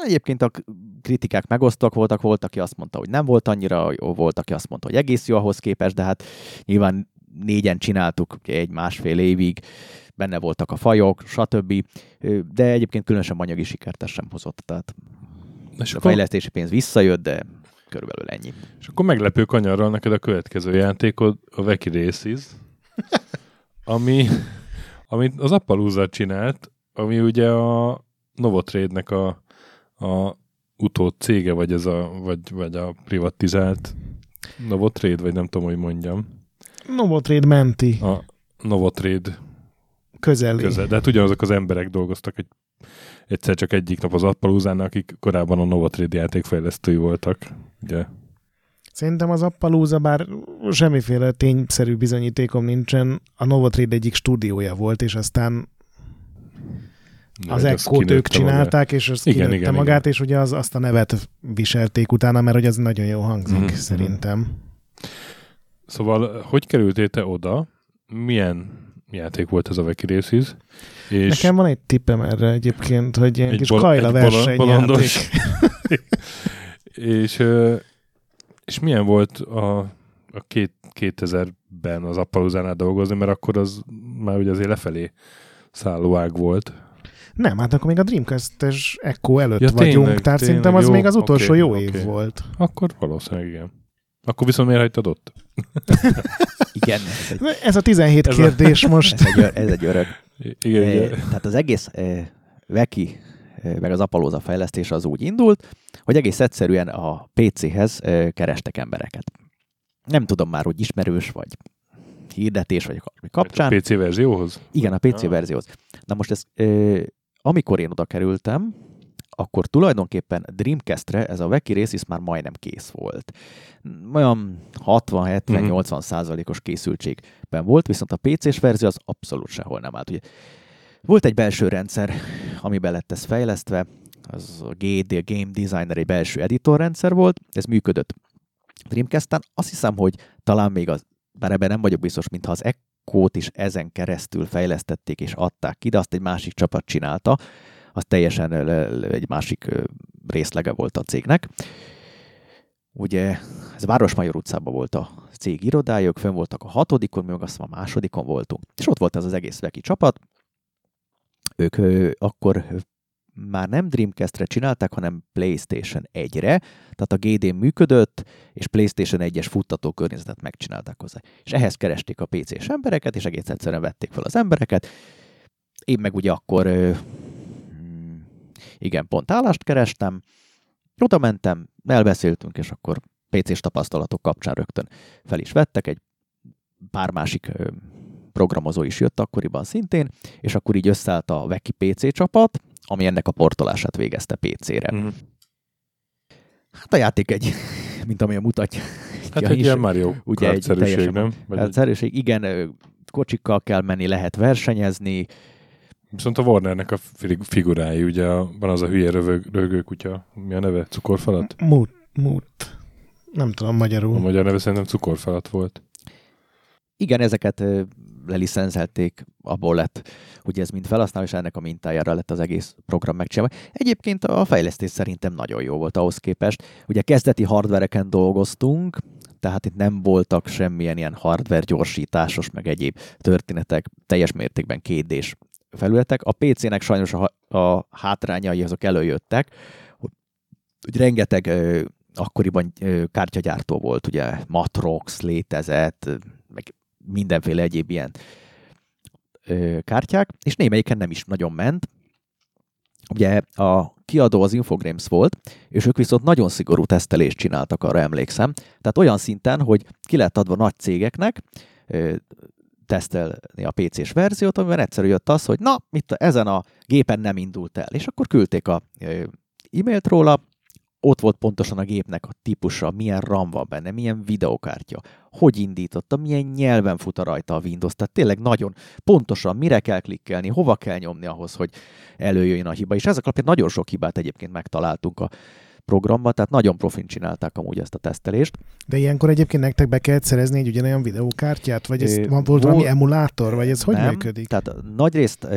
Egyébként a kritikák megosztók voltak, volt, aki azt mondta, hogy nem volt annyira jó, volt, aki azt mondta, hogy egész jó ahhoz képest, de hát nyilván négyen csináltuk egy másfél évig, benne voltak a fajok, stb. De egyébként különösen anyagi sikert ez sem hozott, tehát és a fejlesztési pénz visszajött, de körülbelül ennyi. És akkor meglepő kanyarral neked a következő játékod, a Veki Races, ami, amit az Appalooza csinált, ami ugye a Novotrade-nek a, a utód cége, vagy, ez a, vagy, vagy a privatizált Novotrade, vagy nem tudom, hogy mondjam. Novotrade menti. A Novotrade közeli. Közel. De hát ugyanazok az emberek dolgoztak egy, egyszer csak egyik nap az Appalúzán, akik korábban a Novotrade játékfejlesztői voltak. Ugye? Szerintem az Appalooza, bár semmiféle tényszerű bizonyítékom nincsen, a Novotrade egyik stúdiója volt, és aztán Na, az echo ők csinálták, magát. és az igen, igen, magát, igen. és ugye az, azt a nevet viselték utána, mert hogy az nagyon jó hangzik, mm-hmm. szerintem. Szóval, hogy kerültél te oda? Milyen játék volt ez a Veki Races. És Nekem van egy tippem erre egyébként, hogy ilyen egy kis bol- kajla versenyjáték. és, és milyen volt a, a két, 2000-ben az Appaluzánál dolgozni, mert akkor az már ugye azért lefelé szállóág volt. Nem, hát akkor még a Dreamcast-es Echo előtt ja, vagyunk, tényleg, tehát tényleg, szerintem az jó, még az utolsó okay, jó okay. év volt. Akkor valószínűleg igen. Akkor viszont miért hagytad ott? Igen. Ez, egy, ez a 17 ez kérdés a, most. Ez egy, ez egy öreg. Igen, e, igen. Tehát az egész e, Veki e, meg az Apolóza fejlesztés az úgy indult, hogy egész egyszerűen a PC-hez e, kerestek embereket. Nem tudom már, hogy ismerős vagy hirdetés, vagy kapcsán. A PC verzióhoz? Igen, a PC ah. verzióhoz. Na most ez, e, amikor én oda kerültem, akkor tulajdonképpen Dreamcast-re ez a Veki Races már majdnem kész volt. Olyan 60-70-80 uh-huh. százalékos készültségben volt, viszont a PC-s verzió az abszolút sehol nem állt. Ugye volt egy belső rendszer, amiben lett ez fejlesztve, az a GD, a Game Designer egy belső editorrendszer volt, ez működött Dreamcast-en. Azt hiszem, hogy talán még az, bár ebben nem vagyok biztos, mintha az Echo-t is ezen keresztül fejlesztették és adták ki, de azt egy másik csapat csinálta, az teljesen egy másik részlege volt a cégnek. Ugye ez Városmajor utcában volt a cég irodájuk, fönn voltak a hatodikon, mi meg azt a másodikon voltunk. És ott volt ez az egész Veki csapat. Ők akkor már nem Dreamcast-re csinálták, hanem PlayStation 1-re, tehát a GD működött, és PlayStation 1-es futtató környezetet megcsinálták hozzá. És ehhez keresték a PC-s embereket, és egész egyszerűen vették fel az embereket. Én meg ugye akkor, igen, pont állást kerestem, oda mentem, elbeszéltünk, és akkor PC-s tapasztalatok kapcsán rögtön fel is vettek, egy pár másik programozó is jött akkoriban szintén, és akkor így összeállt a Veki PC csapat, ami ennek a portolását végezte PC-re. Mm. Hát a játék egy, mint ami a mutatja. Hát egy ilyen Mario ugye egy teljesen, nem? Vagy igen, kocsikkal kell menni, lehet versenyezni. Viszont a Warnernek a figurái, ugye van az a hülye rövög, rögő kutya, mi a neve? Cukorfalat? Mut, mut. Nem tudom magyarul. A magyar neve szerintem cukorfalat volt. Igen, ezeket lelicenszelték, abból lett, hogy ez mind felhasználó, és ennek a mintájára lett az egész program megcsinálva. Egyébként a fejlesztés szerintem nagyon jó volt ahhoz képest. Ugye kezdeti hardvereken dolgoztunk, tehát itt nem voltak semmilyen ilyen hardware gyorsításos, meg egyéb történetek, teljes mértékben kétdés felületek. A PC-nek sajnos a, a hátrányai azok előjöttek, hogy, rengeteg ö, akkoriban ö, kártyagyártó volt, ugye Matrox létezett, meg mindenféle egyéb ilyen ö, kártyák, és némelyiken nem is nagyon ment. Ugye a kiadó az Infogrames volt, és ők viszont nagyon szigorú tesztelést csináltak, arra emlékszem. Tehát olyan szinten, hogy ki lett adva nagy cégeknek, tesztelni a PC-s verziót, amiben egyszerű jött az, hogy na, mit ezen a gépen nem indult el, és akkor küldték a e-mailt róla, ott volt pontosan a gépnek a típusa, milyen RAM van benne, milyen videokártya, hogy indította, milyen nyelven fut a rajta a Windows, tehát tényleg nagyon pontosan mire kell klikkelni, hova kell nyomni ahhoz, hogy előjöjjön a hiba, és ezek alapján nagyon sok hibát egyébként megtaláltunk a programba, tehát nagyon profin csinálták amúgy ezt a tesztelést. De ilyenkor egyébként nektek be kellett szerezni egy ugyanolyan videókártyát, vagy ez van, volt valami emulátor, vagy ez hogy nem, működik? Tehát nagyrészt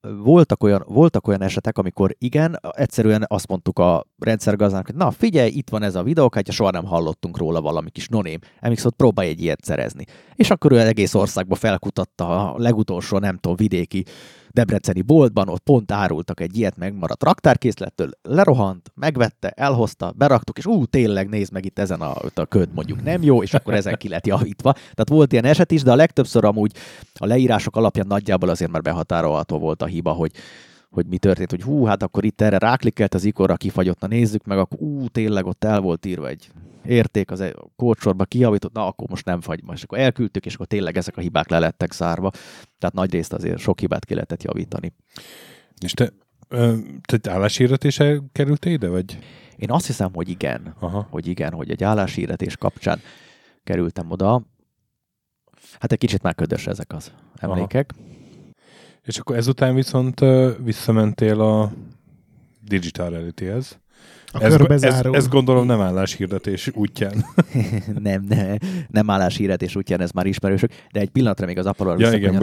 voltak olyan, voltak olyan esetek, amikor igen, egyszerűen azt mondtuk a rendszergazdának, hogy na figyelj, itt van ez a videókártya, soha nem hallottunk róla valami kis noném, emlékszem, próbálj egy ilyet szerezni. És akkor ő egész országba felkutatta a legutolsó, nem tudom, vidéki debreceni boltban, ott pont árultak egy ilyet megmaradt raktárkészlettől, lerohant, megvette, elhozta, beraktuk, és ú, tényleg nézd meg itt ezen a, a köd mondjuk nem jó, és akkor ezen ki lett javítva. Tehát volt ilyen eset is, de a legtöbbször amúgy a leírások alapján nagyjából azért már behatárolható volt a hiba, hogy hogy mi történt, hogy hú, hát akkor itt erre ráklikkelt az ikonra, kifagyott, na nézzük meg, akkor ú, tényleg ott el volt írva egy érték az kódsorba kijavított, na akkor most nem fagy, most akkor elküldtük, és akkor tényleg ezek a hibák le lettek zárva. Tehát nagy részt azért sok hibát ki lehetett javítani. És te, te állásírdetése kerültél ide, vagy? Én azt hiszem, hogy igen. Aha. Hogy igen, hogy egy állásírdetés kapcsán kerültem oda. Hát egy kicsit már ködös ezek az emlékek. Aha. És akkor ezután viszont visszamentél a Digital Reality-hez. A ez, ez, ez gondolom nem álláshirdetés útján. nem, ne, nem álláshirdetés útján, ez már ismerősök, de egy pillanatra még az apple ja, igen,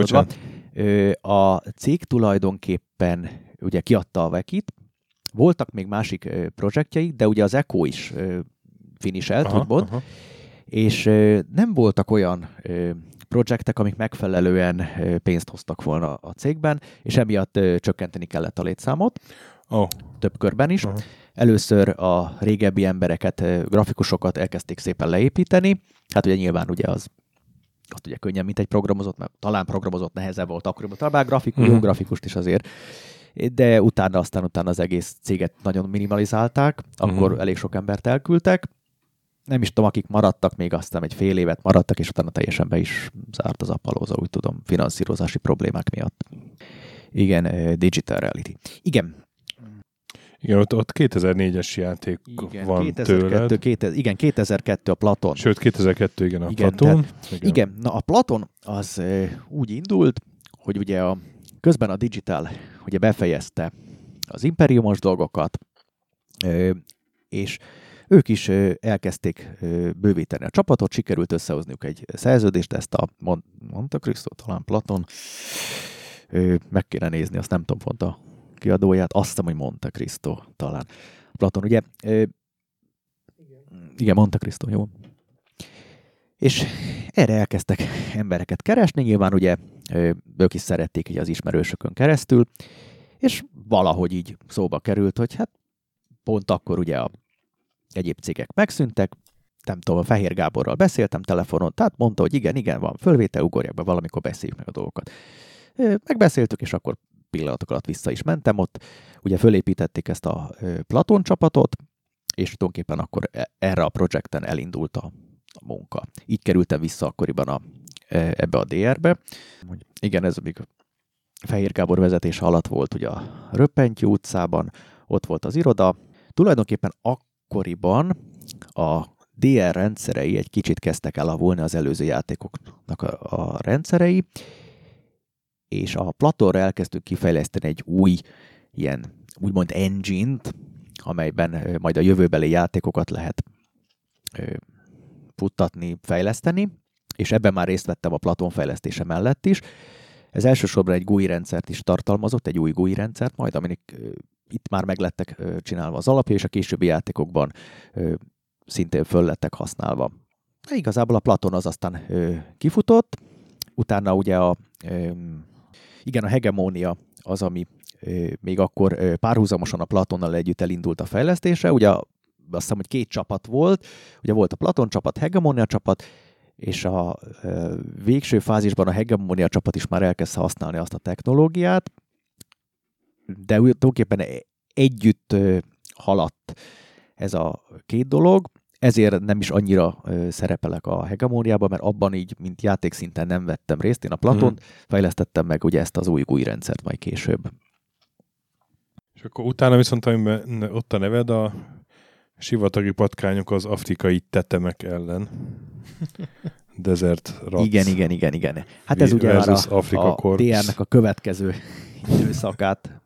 A cég tulajdonképpen ugye kiadta a Vekit, voltak még másik projektjei, de ugye az Echo is finiselt, úgymond, és nem voltak olyan projektek, amik megfelelően pénzt hoztak volna a cégben, és emiatt csökkenteni kellett a létszámot. Oh. Több körben is. Uh-huh. Először a régebbi embereket, grafikusokat elkezdték szépen leépíteni. Hát ugye nyilván ugye az azt ugye könnyen, mint egy programozott, mert talán programozott nehezebb volt akkoriban, talán grafikus, uh-huh. jó grafikust is azért. De utána aztán utána az egész céget nagyon minimalizálták, akkor uh-huh. elég sok embert elküldtek, nem is tudom, akik maradtak, még aztán egy fél évet maradtak, és utána teljesen be is zárt az appalóza, úgy tudom, finanszírozási problémák miatt. Igen, Digital Reality. Igen. Igen, ott, ott 2004-es játék igen, van 2002, tőled. 2000, igen, 2002 a Platon. Sőt, 2002 igen a igen, Platon. Tehát, igen. igen, na a Platon az úgy indult, hogy ugye a, közben a Digital ugye befejezte az imperiumos dolgokat, és ők is elkezdték bővíteni a csapatot, sikerült összehozniuk egy szerződést, ezt a Monte Cristo, talán Platon, meg kéne nézni, azt nem tudom pont a kiadóját, azt hiszem, hogy Monte Cristo talán. Platon, ugye? Igen, Monte Cristo, jó. És erre elkezdtek embereket keresni, nyilván ugye ők is szerették így az ismerősökön keresztül, és valahogy így szóba került, hogy hát pont akkor ugye a egyéb cégek megszűntek, nem tudom, a Fehér Gáborral beszéltem telefonon, tehát mondta, hogy igen, igen, van fölvétel, ugorjak be, valamikor beszéljük meg a dolgokat. Megbeszéltük, és akkor pillanatok alatt vissza is mentem ott. Ugye fölépítették ezt a Platon csapatot, és tulajdonképpen akkor e, erre a projekten elindult a, a munka. Így kerültem vissza akkoriban a, e, ebbe a DR-be. Igen, ez még Fehér Gábor vezetése alatt volt ugye a Röppentyű utcában, ott volt az iroda. Tulajdonképpen akkoriban a DR rendszerei egy kicsit kezdtek elavulni az előző játékoknak a, a rendszerei, és a Platonra elkezdtük kifejleszteni egy új ilyen úgymond engine-t, amelyben majd a jövőbeli játékokat lehet futtatni, fejleszteni, és ebben már részt vettem a Platon fejlesztése mellett is. Ez elsősorban egy GUI rendszert is tartalmazott, egy új GUI rendszert majd, aminek itt már meglettek csinálva az alapja, és a későbbi játékokban szintén föl lettek használva. De igazából a Platon az aztán kifutott, utána ugye a igen, a hegemónia az, ami még akkor párhuzamosan a Platonnal együtt elindult a fejlesztése. Ugye azt hiszem, hogy két csapat volt. Ugye volt a Platon csapat, Hegemonia csapat, és a végső fázisban a Hegemonia csapat is már elkezdte használni azt a technológiát, de tulajdonképpen együtt haladt ez a két dolog, ezért nem is annyira szerepelek a hegemóniában, mert abban így, mint játékszinten nem vettem részt. Én a Platon hmm. fejlesztettem meg ugye ezt az új új rendszert majd később. És akkor utána viszont, amiben ott a neved, a sivatagi patkányok az afrikai tetemek ellen. Desert Rats. Igen, igen, igen, igen. Hát ez ugye már a, Afrika a DR-nek a következő időszakát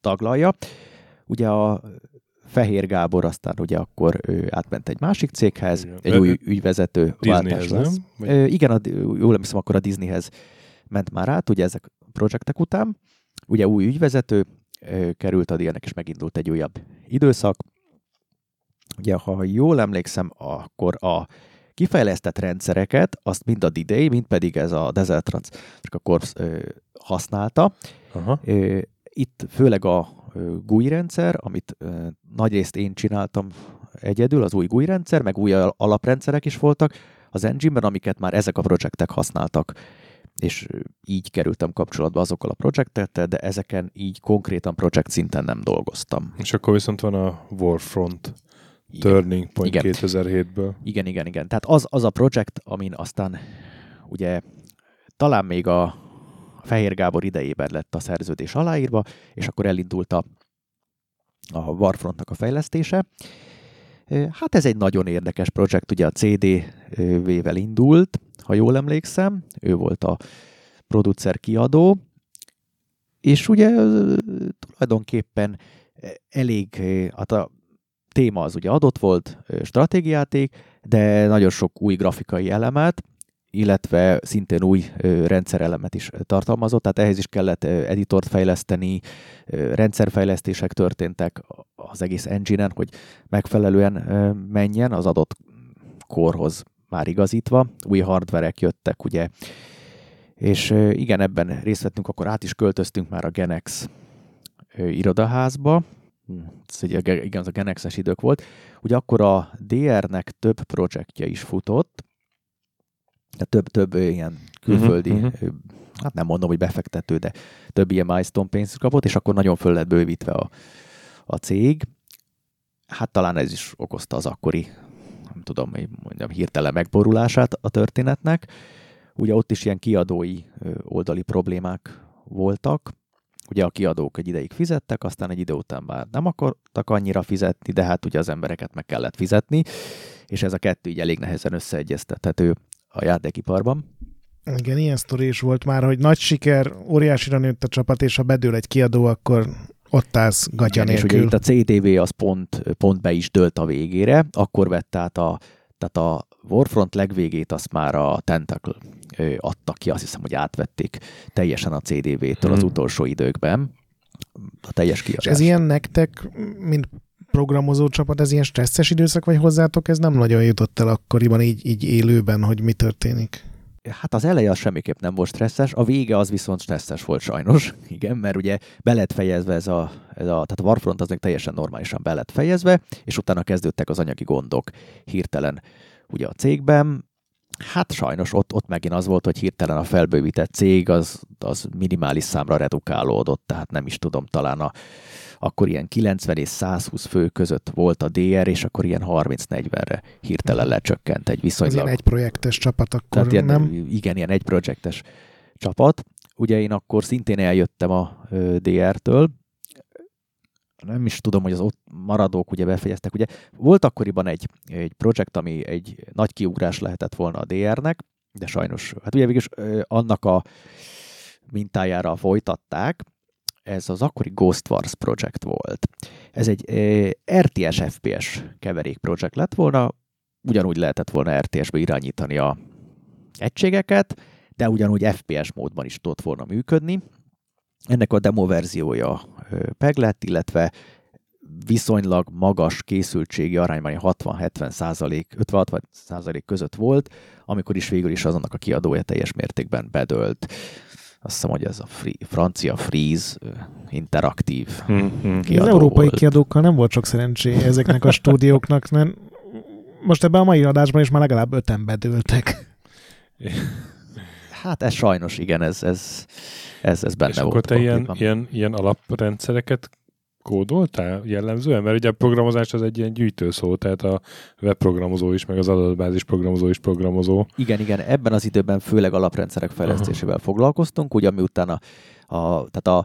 taglalja. Ugye a Fehér Gábor aztán ugye akkor ő átment egy másik céghez, igen. egy új ügyvezető váltás lesz. Vagy... Igen, a, jól emlékszem, akkor a Disneyhez ment már át, ugye ezek a projektek után. Ugye új ügyvezető került a díjának, és megindult egy újabb időszak. Ugye, ha jól emlékszem, akkor a kifejlesztett rendszereket, azt mind a D-Day, mind pedig ez a Desert Rats, csak a Corps használta. Aha. Itt főleg a GUI rendszer, amit nagyrészt én csináltam egyedül, az új GUI rendszer, meg új alaprendszerek is voltak az engine-ben, amiket már ezek a projektek használtak és így kerültem kapcsolatba azokkal a projektekkel, de ezeken így konkrétan projekt szinten nem dolgoztam. És akkor viszont van a Warfront igen. Turning Point igen. 2007-ből. Igen, igen, igen. Tehát az, az a projekt, amin aztán ugye talán még a Fehér Gábor idejében lett a szerződés aláírva, és akkor elindult a, a Warfrontnak a fejlesztése. Hát ez egy nagyon érdekes projekt, ugye a CD-vel indult, ha jól emlékszem, ő volt a producer kiadó, és ugye tulajdonképpen elég, hát a téma az ugye adott volt, stratégiáték, de nagyon sok új grafikai elemet, illetve szintén új rendszerelemet is tartalmazott, tehát ehhez is kellett editort fejleszteni, rendszerfejlesztések történtek az egész engine-en, hogy megfelelően menjen az adott korhoz már igazítva. Új hardverek jöttek, ugye, és igen, ebben részt vettünk, akkor át is költöztünk már a Genex irodaházba, hm, ez ugye, igen, az a Genexes idők volt. Ugye akkor a DR-nek több projektje is futott, több, több ilyen külföldi, uh-huh, hát nem mondom, hogy befektető, de több ilyen milestone pénzt kapott, és akkor nagyon föl lett bővítve a, a cég. Hát talán ez is okozta az akkori, nem tudom, hogy mondjam, hirtelen megborulását a történetnek. Ugye ott is ilyen kiadói oldali problémák voltak, ugye a kiadók egy ideig fizettek, aztán egy idő után már nem akartak annyira fizetni, de hát ugye az embereket meg kellett fizetni, és ez a kettő így elég nehezen összeegyeztethető a játékiparban. Igen, ilyen sztori is volt már, hogy nagy siker, óriásira nőtt a csapat, és ha bedől egy kiadó, akkor ott állsz gatya És ugye itt a CTV az pont, pont be is dölt a végére, akkor vett át a, tehát a Warfront legvégét azt már a Tentacle adta ki, azt hiszem, hogy átvették teljesen a CDV-től hmm. az utolsó időkben. A teljes kiadás. És ez ilyen nektek, mint programozó csapat, ez ilyen stresszes időszak vagy hozzátok? Ez nem nagyon jutott el akkoriban így, így élőben, hogy mi történik? Hát az eleje az semmiképp nem volt stresszes, a vége az viszont stresszes volt sajnos, igen, mert ugye be lett fejezve ez a, ez a tehát a Warfront az még teljesen normálisan be lett fejezve, és utána kezdődtek az anyagi gondok hirtelen ugye a cégben, Hát sajnos ott, ott megint az volt, hogy hirtelen a felbővített cég az, az minimális számra redukálódott, tehát nem is tudom, talán a, akkor ilyen 90 és 120 fő között volt a DR, és akkor ilyen 30-40-re hirtelen lecsökkent egy viszonylag... Ez ilyen egy projektes csapat akkor, tehát ilyen, nem? Igen, ilyen egy projektes csapat. Ugye én akkor szintén eljöttem a DR-től, nem is tudom, hogy az ott maradók ugye befejeztek. Ugye volt akkoriban egy, egy projekt, ami egy nagy kiugrás lehetett volna a DR-nek, de sajnos, hát ugye végülis annak a mintájára folytatták, ez az akkori Ghost Wars projekt volt. Ez egy RTS FPS keverék projekt lett volna, ugyanúgy lehetett volna RTS-be irányítani a egységeket, de ugyanúgy FPS módban is tudott volna működni. Ennek a demo verziója meg lett, illetve viszonylag magas készültségi arányban 60-70 százalék, 50-60 százalék között volt, amikor is végül is azonnak a kiadója teljes mértékben bedölt. Azt hiszem, hogy ez a free, francia Freeze interaktív mm-hmm. kiadó Az európai volt. kiadókkal nem volt sok szerencsé ezeknek a stúdióknak. Nem, most ebben a mai adásban is már legalább öten bedőltek. Hát ez sajnos, igen, ez, ez, ez, ez benne És volt. akkor te ilyen, ilyen, ilyen alaprendszereket kódoltál jellemzően? Mert ugye a programozás az egy ilyen gyűjtőszó, tehát a webprogramozó is, meg az adatbázis programozó is programozó. Igen, igen, ebben az időben főleg alaprendszerek fejlesztésével Aha. foglalkoztunk, ugye miután a, a, tehát a,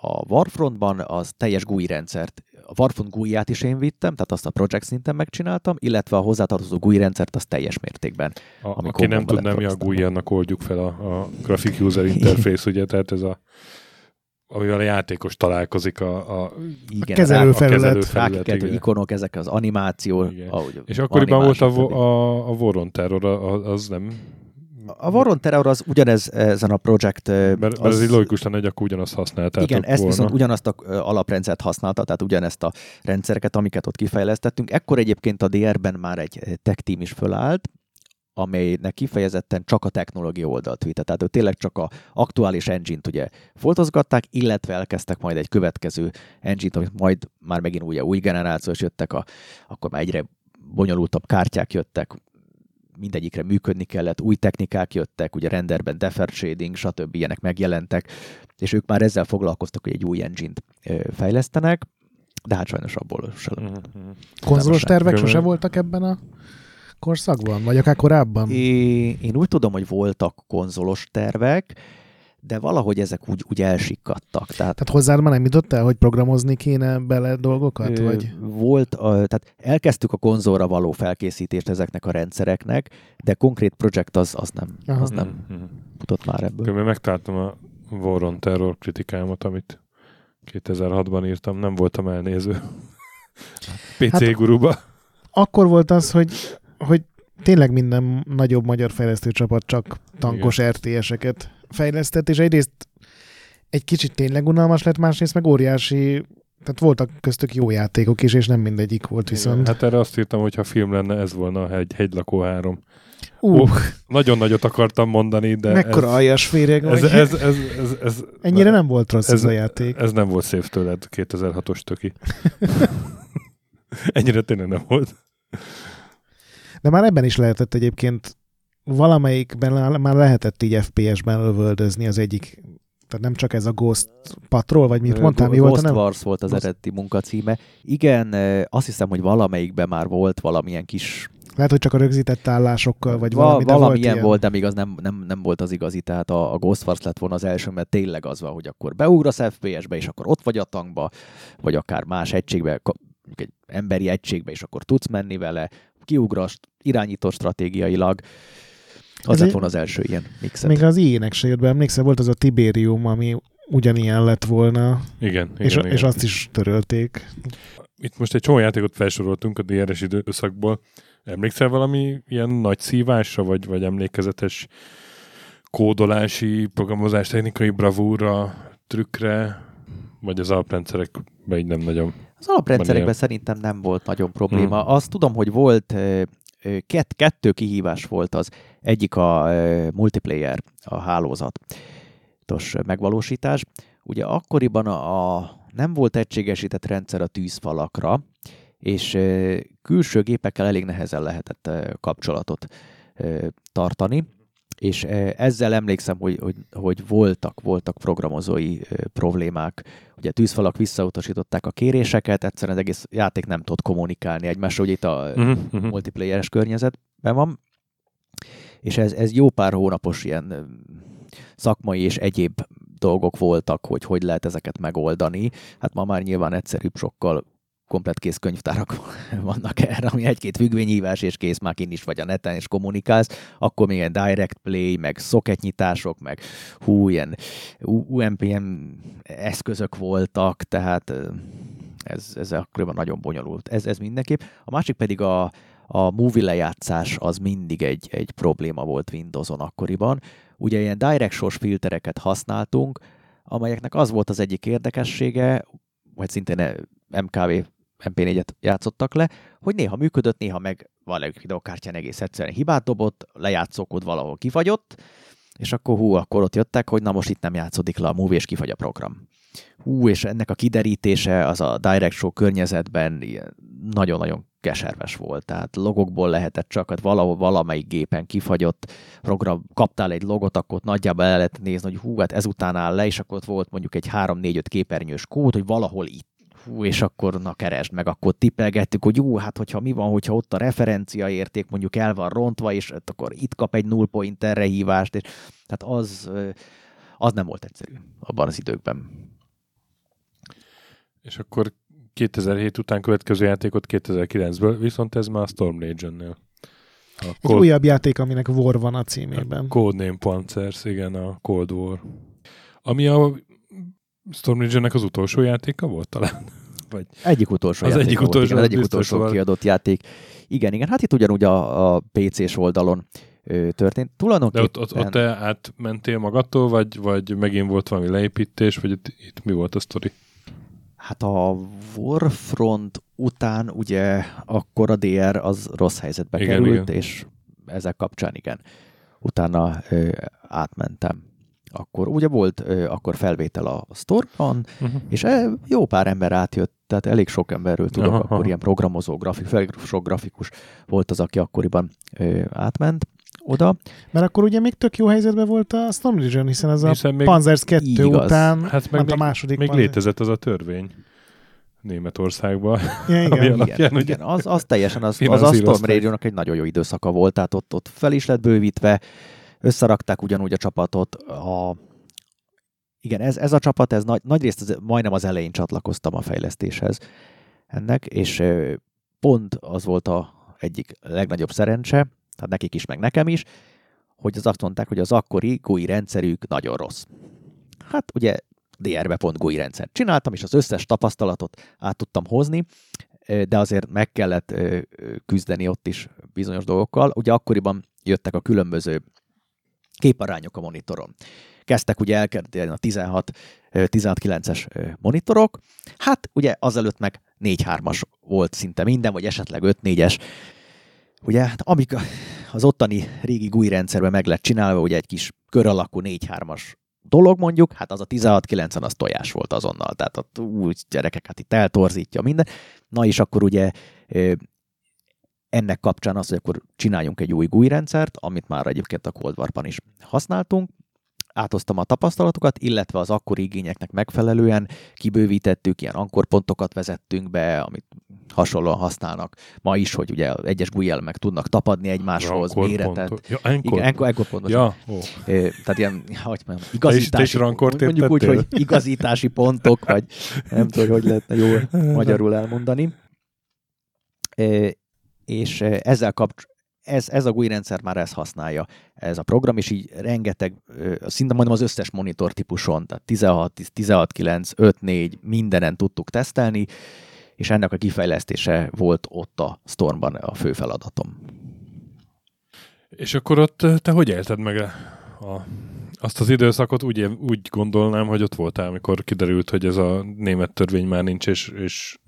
a Warfrontban az teljes GUI rendszert, a Warfront GUI-ját is én vittem, tehát azt a project szinten megcsináltam, illetve a hozzátartozó GUI rendszert az teljes mértékben. A, aki nem tudná, mi a GUI, annak oldjuk fel a, a Graphic User Interface, ugye, tehát ez a amivel a játékos találkozik a, a, igen, a kezelőfelület. Rákikető igen. ikonok, ezek az animáció. Ahogy És akkoriban volt a, a, a Voron Terror, az nem... A Voron Terror az ugyanez ezen a projekt... Mert, mert az, ez logikus lenne, hogy akkor ugyanazt használta. Igen, ezt volna. viszont ugyanazt a alaprendszert használta, tehát ugyanezt a rendszereket, amiket ott kifejlesztettünk. Ekkor egyébként a DR-ben már egy tech team is fölállt, amelynek kifejezetten csak a technológia oldalt vitte. Tehát ő tényleg csak a aktuális engine-t ugye foltozgatták, illetve elkezdtek majd egy következő engine-t, amit majd már megint ugye új generációs jöttek, a, akkor már egyre bonyolultabb kártyák jöttek, mindegyikre működni kellett, új technikák jöttek, ugye renderben defer shading, stb. ilyenek megjelentek, és ők már ezzel foglalkoztak, hogy egy új engine-t fejlesztenek, de hát sajnos abból sem. Mm-hmm. Konzolos tervek sose voltak ebben a korszakban, vagy akár korábban? É, én úgy tudom, hogy voltak konzolos tervek, de valahogy ezek úgy, úgy elsikkadtak. Tehát, tehát hozzád már nem jutott el, hogy programozni kéne bele dolgokat? Ö, vagy? Volt, a, tehát elkezdtük a konzolra való felkészítést ezeknek a rendszereknek, de konkrét projekt az, az nem, az nem mm-hmm. futott már ebből. Én megtaláltam a Warren Terror kritikámat, amit 2006-ban írtam, nem voltam elnéző. PC hát, guruba. Akkor volt az, hogy hogy tényleg minden nagyobb magyar fejlesztő csapat csak tankos RTS-eket fejlesztett, és egyrészt egy kicsit tényleg unalmas lett, másrészt meg óriási tehát voltak köztük jó játékok is, és nem mindegyik volt viszont. Igen, hát erre azt írtam, hogy ha film lenne, ez volna a hegy, hegylakó három. Uh. Oh, nagyon nagyot akartam mondani, de Mekkora ez, aljas féreg ez, ez, ez, ez, ez, ez, Ennyire nem volt rossz ez, ez a játék. Ez nem volt szép tőled, 2006-os töki. Ennyire tényleg nem volt. De már ebben is lehetett egyébként valamelyikben már lehetett így FPS-ben lövöldözni az egyik tehát nem csak ez a Ghost Patrol, vagy mit mondtál, mi Ghost volt? Ghost Wars volt az Ghost... eredeti munkacíme. Igen, azt hiszem, hogy valamelyikben már volt valamilyen kis lehet, hogy csak a rögzített állásokkal, vagy Va- valami, de valami volt ilyen volt, de még az nem, nem, nem volt az igazi. Tehát a, a Ghost Wars lett volna az első, mert tényleg az van, hogy akkor beugrasz FPS-be, és akkor ott vagy a tankba, vagy akár más egységbe, egy emberi egységbe, és akkor tudsz menni vele, kiugrast, irányító stratégiailag. Az Ez lett volna az első ilyen mixet. Még az ilyenek se jött be, emlékszel, volt az a Tiberium, ami ugyanilyen lett volna. Igen, és, igen, és azt is törölték. Itt most egy csomó játékot felsoroltunk a DRS időszakból. Emlékszel valami ilyen nagy szívásra, vagy, vagy emlékezetes kódolási, programozás, technikai bravúra, trükkre, vagy az alaprendszerekben így nem nagyon? Az alaprendszerekben szerintem nem volt nagyon probléma. Hmm. Azt tudom, hogy volt kett, kettő kihívás volt az. Egyik a multiplayer, a hálózatos megvalósítás. Ugye akkoriban a, a nem volt egységesített rendszer a tűzfalakra, és külső gépekkel elég nehezen lehetett kapcsolatot tartani, és ezzel emlékszem, hogy, hogy, hogy voltak, voltak programozói problémák. Ugye tűzfalak visszautasították a kéréseket, egyszerűen az egész játék nem tud kommunikálni egymással, hogy itt a uh-huh, uh-huh. multiplayeres környezetben van. És ez, ez jó pár hónapos ilyen szakmai és egyéb dolgok voltak, hogy hogy lehet ezeket megoldani. Hát ma már nyilván egyszerűbb sokkal komplet kész könyvtárak vannak erre, ami egy-két függvényhívás és kész, már kint is vagy a neten és kommunikálsz, akkor még ilyen direct play, meg szoketnyitások, meg hú, ilyen UMPM eszközök voltak, tehát ez, ez akkoriban nagyon bonyolult. Ez, ez mindenképp. A másik pedig a, a movie lejátszás az mindig egy, egy probléma volt Windowson akkoriban. Ugye ilyen direct source filtereket használtunk, amelyeknek az volt az egyik érdekessége, vagy szintén MKV MP4-et játszottak le, hogy néha működött, néha meg valami videokártyán egész egyszerűen hibát dobott, lejátszókod valahol kifagyott, és akkor hú, akkor ott jöttek, hogy na most itt nem játszódik le a movie, és kifagy a program. Hú, és ennek a kiderítése az a Direct Show környezetben nagyon-nagyon keserves volt. Tehát logokból lehetett csak, hát valahol valamelyik gépen kifagyott program, kaptál egy logot, akkor ott nagyjából el lehet nézni, hogy hú, hát ezután áll le, és akkor ott volt mondjuk egy 3-4-5 képernyős kód, hogy valahol itt hú, és akkor na keresd meg, akkor tippelgettük, hogy jó, hát hogyha mi van, hogyha ott a referencia érték mondjuk el van rontva, és akkor itt kap egy null pointerre hívást, és tehát az, az nem volt egyszerű abban az időkben. És akkor 2007 után következő játékot 2009-ből, viszont ez már a Storm Legion-nél. A Egy Cold... újabb játék, aminek War van a címében. A Codename Panzers, igen, a Cold War. Ami a Storm Legion-nek az utolsó játéka volt talán? Vagy egyik utolsó az játék egyik volt, utolsó, igen, egyik utolsó szóval... kiadott játék. Igen, igen, hát itt ugyanúgy a, a PC-s oldalon ö, történt. Tulajdonképpen... De ott, ott, ott te átmentél magadtól, vagy, vagy megint volt valami leépítés, vagy itt, itt mi volt a sztori? Hát a Warfront után ugye akkor a DR az rossz helyzetbe igen, került, igen. és ezek kapcsán igen. Utána ö, átmentem akkor ugye volt ö, akkor felvétel a sztorban, uh-huh. és e, jó pár ember átjött, tehát elég sok emberről tudok, aha, akkor aha. ilyen programozó, grafik, sok grafikus volt az, aki akkoriban ö, átment oda. Mert akkor ugye még tök jó helyzetben volt a Storm Legion, hiszen ez hiszen a Panzers 2 igaz. után hát meg még, a második Még Panzer. létezett az a törvény. Németországban. Ja, igen. igen, alapján, igen, az, az teljesen, az, az a Storm Radio-nak egy nagyon jó időszaka volt, tehát ott, ott fel is lett bővítve, összerakták ugyanúgy a csapatot. A, igen, ez, ez a csapat, ez nagy, nagy részt az, majdnem az elején csatlakoztam a fejlesztéshez ennek, és pont az volt a egyik legnagyobb szerencse, tehát nekik is, meg nekem is, hogy az azt mondták, hogy az akkori GUI rendszerük nagyon rossz. Hát ugye drbe pont GUI rendszer csináltam, és az összes tapasztalatot át tudtam hozni, de azért meg kellett küzdeni ott is bizonyos dolgokkal. Ugye akkoriban jöttek a különböző képarányok a monitoron. Kezdtek ugye elkezdeni a 16, 16-9-es monitorok, hát ugye azelőtt meg 4-3-as volt szinte minden, vagy esetleg 5-4-es. Ugye, hát amik az ottani régi GUI rendszerben meg lett csinálva, ugye egy kis kör alakú 4-3-as dolog mondjuk, hát az a 16-9 az tojás volt azonnal, tehát ott úgy gyerekek, hát itt eltorzítja minden. Na és akkor ugye ennek kapcsán az, hogy akkor csináljunk egy új GUI rendszert, amit már egyébként a Cold War-ban is használtunk, átoztam a tapasztalatokat, illetve az akkori igényeknek megfelelően kibővítettük, ilyen ankorpontokat vezettünk be, amit hasonlóan használnak ma is, hogy ugye egyes GUI elemek tudnak tapadni egymáshoz, ja, méretet. Ja, enkor. Igen, enkor, enkor pontos. Ja, ó. Tehát ilyen, hogy mondjam, igazítási, te is, te is mondjuk úgy, hogy igazítási pontok, vagy nem tudom, hogy lehetne jól magyarul elmondani és ezzel kapcs ez, ez a GUI rendszer már ezt használja, ez a program, és így rengeteg, szinte majdnem az összes monitor típuson, tehát 16, 16, 9, 5, 4, mindenen tudtuk tesztelni, és ennek a kifejlesztése volt ott a Stormban a fő feladatom. És akkor ott te hogy élted meg a, azt az időszakot? Úgy, úgy gondolnám, hogy ott voltál, amikor kiderült, hogy ez a német törvény már nincs, és, és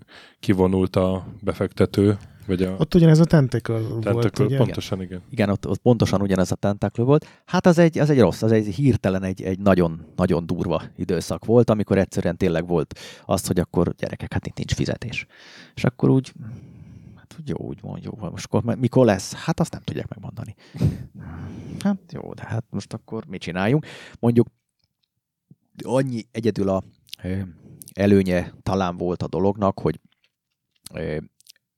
kivonult a befektető. Vagy a... Ott ugyanez a Tentacle, tentacle volt, ugye? Pontosan, igen. Igen, ott, ott pontosan ugyanez a Tentacle volt. Hát az egy, az egy rossz, az egy hirtelen egy, egy nagyon, nagyon durva időszak volt, amikor egyszerűen tényleg volt az, hogy akkor gyerekek, hát itt nincs fizetés. És akkor úgy, hát jó, úgy mondjuk, most akkor mikor lesz? Hát azt nem tudják megmondani. Hát jó, de hát most akkor mit csináljunk? Mondjuk annyi egyedül a előnye talán volt a dolognak, hogy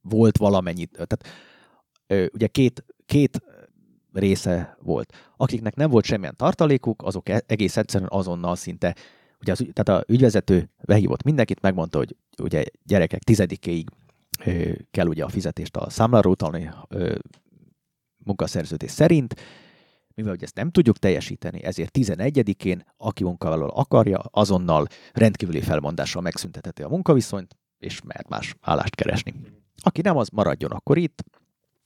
volt valamennyit, tehát ugye két, két része volt. Akiknek nem volt semmilyen tartalékuk, azok e, egész egyszerűen azonnal szinte, ugye az, tehát a ügyvezető behívott mindenkit, megmondta, hogy ugye gyerekek tizedikéig kell ugye a fizetést a számláról utalni munkaszerződés szerint, mivel hogy ezt nem tudjuk teljesíteni, ezért 11-én, aki munkavállaló akarja, azonnal rendkívüli felmondással megszünteteti a munkaviszonyt, és mehet más állást keresni. Aki nem, az maradjon akkor itt,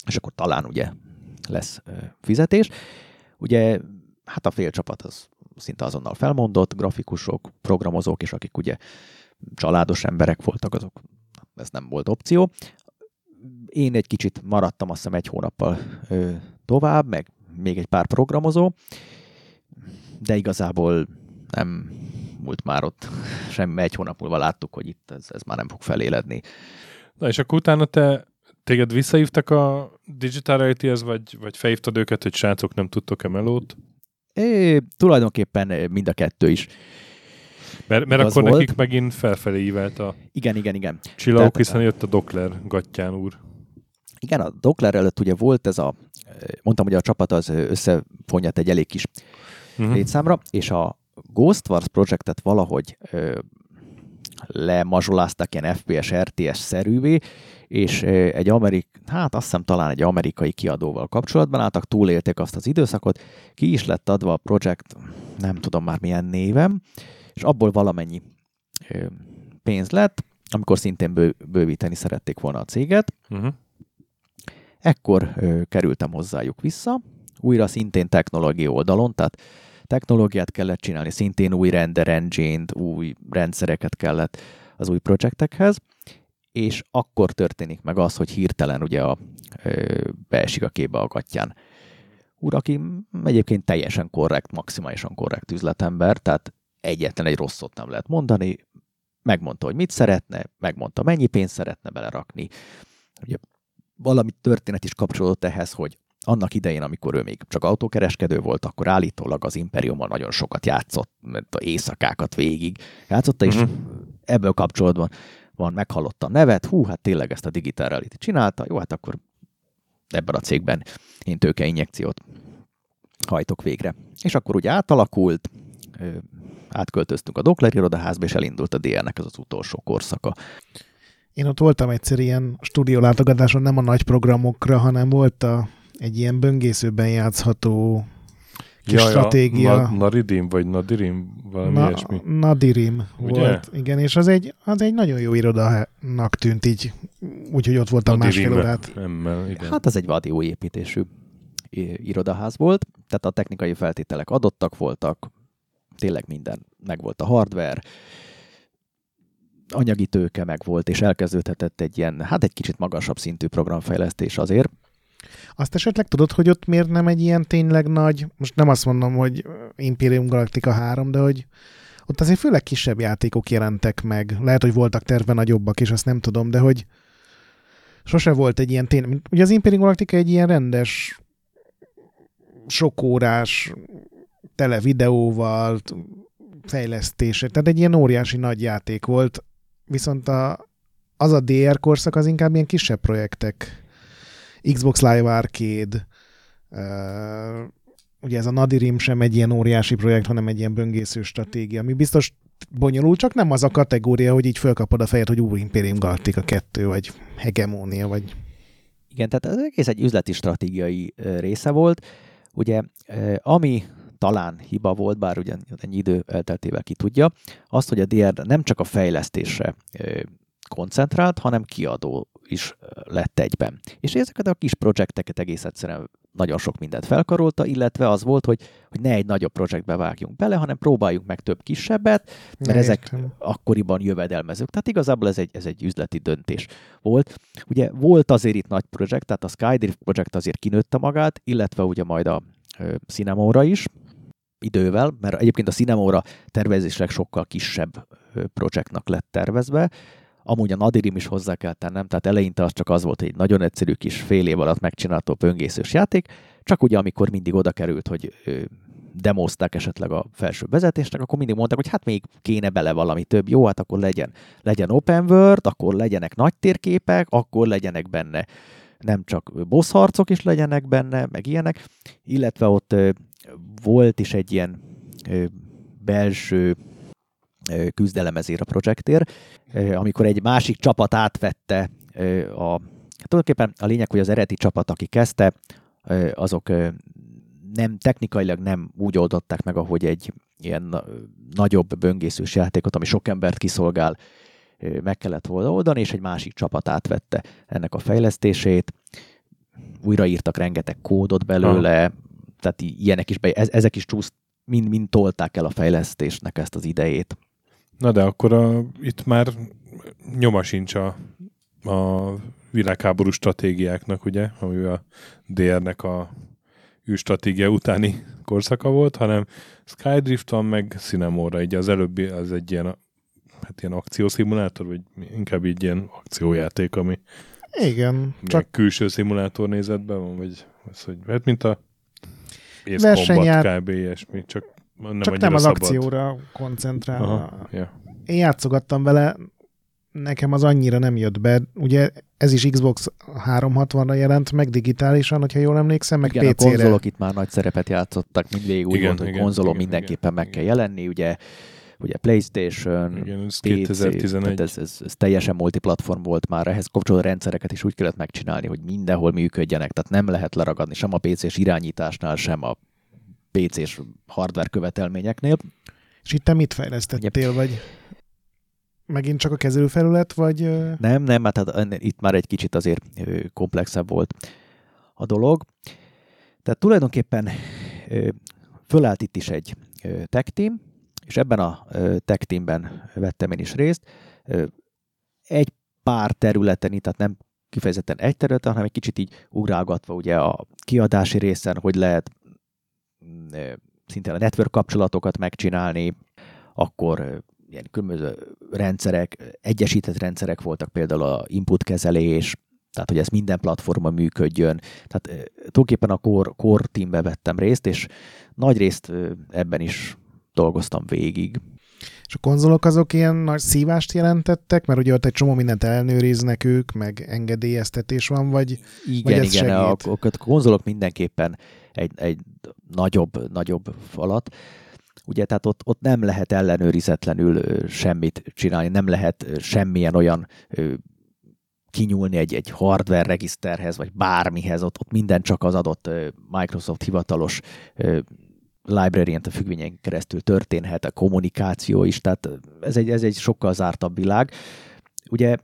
és akkor talán ugye lesz fizetés. Ugye hát a fél csapat az szinte azonnal felmondott, grafikusok, programozók, és akik ugye családos emberek voltak, azok ez nem volt opció. Én egy kicsit maradtam azt hiszem egy hónappal ö, tovább, meg még egy pár programozó, de igazából nem múlt már ott semmi, egy hónap múlva láttuk, hogy itt ez, ez már nem fog feléledni. Na és akkor utána te, téged visszahívtak a Digital reality vagy, vagy felhívtad őket, hogy srácok nem tudtok-e melót? É, tulajdonképpen mind a kettő is. Mert, mert akkor volt. nekik megint felfelé ívelt a igen, igen, igen. csillagok, hiszen jött a Dokler Gattyán úr. Igen, a Dokler előtt ugye volt ez a, mondtam, hogy a csapat az összefonyat egy elég kis uh-huh. létszámra, és a Ghost Wars projektet valahogy ö, lemazsoláztak ilyen FPS, RTS-szerűvé, és egy amerik, hát azt hiszem talán egy amerikai kiadóval kapcsolatban álltak, túlélték azt az időszakot, ki is lett adva a projekt, nem tudom már milyen névem, és abból valamennyi pénz lett, amikor szintén bő, bővíteni szerették volna a céget. Uh-huh. Ekkor ö, kerültem hozzájuk vissza, újra szintén technológia oldalon, tehát technológiát kellett csinálni, szintén új render engine új rendszereket kellett az új projektekhez, és akkor történik meg az, hogy hirtelen ugye a, ö, beesik a képbe a gatyán. Úr, aki egyébként teljesen korrekt, maximálisan korrekt üzletember, tehát egyetlen egy rosszot nem lehet mondani, megmondta, hogy mit szeretne, megmondta, mennyi pénzt szeretne belerakni. Ugye valami történet is kapcsolódott ehhez, hogy annak idején, amikor ő még csak autókereskedő volt, akkor állítólag az Imperiummal nagyon sokat játszott, mert a éjszakákat végig játszotta, és uh-huh. ebből kapcsolatban van, meghallotta a nevet, hú, hát tényleg ezt a Digital Reality csinálta, jó, hát akkor ebben a cégben én tőkeinjekciót hajtok végre. És akkor ugye átalakult, átköltöztünk a Dokler irodaházba, és elindult a DR-nek az az utolsó korszaka. Én ott voltam egyszer ilyen stúdiólátogatáson, nem a nagy programokra, hanem volt a egy ilyen böngészőben játszható kis Jaj, stratégia. Na, Naridim, vagy Nadirim, valami Na, ilyesmi. Nadirim Ugye? volt, igen, és az egy, az egy nagyon jó irodának tűnt így, úgyhogy ott voltam másfél órát. Emmel, igen. Hát az egy vadi új építésű irodaház volt, tehát a technikai feltételek adottak voltak, tényleg minden meg volt a hardware, anyagi tőke meg volt, és elkezdődhetett egy ilyen, hát egy kicsit magasabb szintű programfejlesztés azért, azt esetleg tudod, hogy ott miért nem egy ilyen tényleg nagy, most nem azt mondom, hogy Imperium Galactica 3, de hogy ott azért főleg kisebb játékok jelentek meg. Lehet, hogy voltak terve nagyobbak, és azt nem tudom, de hogy sose volt egy ilyen tényleg, ugye az Imperium Galactica egy ilyen rendes sokórás tele videóval, fejlesztése, tehát egy ilyen óriási nagy játék volt, viszont a, az a DR korszak az inkább ilyen kisebb projektek Xbox Live Arcade, ugye ez a Nadirim sem egy ilyen óriási projekt, hanem egy ilyen böngésző stratégia, ami biztos bonyolult, csak nem az a kategória, hogy így fölkapod a fejed, hogy új Imperium Galactica 2, vagy Hegemónia, vagy... Igen, tehát ez egész egy üzleti stratégiai része volt. Ugye, ami talán hiba volt, bár ugye ennyi idő elteltével ki tudja, azt, hogy a DR nem csak a fejlesztésre koncentrált, hanem kiadó is lett egyben. És ezeket a kis projekteket egész egyszerűen nagyon sok mindent felkarolta, illetve az volt, hogy, hogy ne egy nagyobb projektbe vágjunk bele, hanem próbáljuk meg több kisebbet, mert ne ezek értem. akkoriban jövedelmezők. Tehát igazából ez egy, ez egy üzleti döntés volt. Ugye volt azért itt nagy projekt, tehát a Skydrift projekt azért kinőtte magát, illetve ugye majd a Cinemóra is, idővel, mert egyébként a Cinemóra tervezésleg sokkal kisebb projektnak lett tervezve, Amúgy a Nadirim is hozzá kell tennem, tehát eleinte az csak az volt, egy nagyon egyszerű kis fél év alatt megcsinálható böngészős játék, csak ugye amikor mindig oda került, hogy demozták esetleg a felső vezetésnek, akkor mindig mondták, hogy hát még kéne bele valami több. Jó, hát akkor legyen, legyen open world, akkor legyenek nagy térképek, akkor legyenek benne nem csak boss harcok is legyenek benne, meg ilyenek, illetve ott volt is egy ilyen belső küzdelem ezért a projektért, amikor egy másik csapat átvette a tulajdonképpen a lényeg, hogy az eredeti csapat, aki kezdte, azok nem, technikailag nem úgy oldották meg, ahogy egy ilyen nagyobb böngészős játékot, ami sok embert kiszolgál, meg kellett volna oldani, és egy másik csapat átvette ennek a fejlesztését. Újraírtak rengeteg kódot belőle, ha. tehát ilyenek is, be, ezek is csúszt, mind, mind tolták el a fejlesztésnek ezt az idejét. Na de akkor a, itt már nyoma sincs a, a világháború stratégiáknak, ugye, ami a DR-nek a űrstratégia utáni korszaka volt, hanem Skydrift van, meg Cinemora, így az előbbi az egy ilyen, hát ilyen akciószimulátor, vagy inkább így ilyen akciójáték, ami igen, csak külső szimulátor nézetben van, vagy az, hogy hát mint a Combat kb. ilyesmi, csak nem Csak nem az szabad. akcióra koncentrálva. ja. Én játszogattam vele, nekem az annyira nem jött be. Ugye ez is Xbox 360-ra jelent meg digitálisan, hogyha jól emlékszem, meg igen, PC-re. a konzolok itt már nagy szerepet játszottak, mindvégig úgy igen, volt, hogy konzolon igen, mindenképpen igen, meg igen. kell jelenni, ugye ugye PlayStation, igen, ez PC, 2011. Ez, ez, ez, teljesen multiplatform volt már, ehhez kapcsolódó rendszereket is úgy kellett megcsinálni, hogy mindenhol működjenek, tehát nem lehet leragadni sem a PC-s irányításnál, sem a PC-s hardware követelményeknél. És itt te mit fejlesztettél, Ugye, vagy megint csak a kezelőfelület, vagy... Nem, nem, hát, hát itt már egy kicsit azért komplexebb volt a dolog. Tehát tulajdonképpen fölállt itt is egy tech team, és ebben a tech teamben vettem én is részt. Egy pár területen, tehát nem kifejezetten egy területen, hanem egy kicsit így ugrálgatva ugye a kiadási részen, hogy lehet szintén a network kapcsolatokat megcsinálni, akkor ilyen különböző rendszerek, egyesített rendszerek voltak például a input kezelés, tehát hogy ez minden platformon működjön. Tehát tulajdonképpen a core, core teambe vettem részt, és nagy részt ebben is dolgoztam végig. És a konzolok azok ilyen nagy szívást jelentettek, mert ugye ott egy csomó mindent ellenőriznek ők, meg engedélyeztetés van, vagy Igen, vagy igen, a, a konzolok mindenképpen egy, egy nagyobb, nagyobb falat. Ugye, tehát ott, ott nem lehet ellenőrizetlenül semmit csinálni, nem lehet semmilyen olyan kinyúlni egy, egy hardware regiszterhez, vagy bármihez, ott, ott minden csak az adott Microsoft hivatalos library a függvényen keresztül történhet, a kommunikáció is, tehát ez egy, ez egy sokkal zártabb világ. Ugye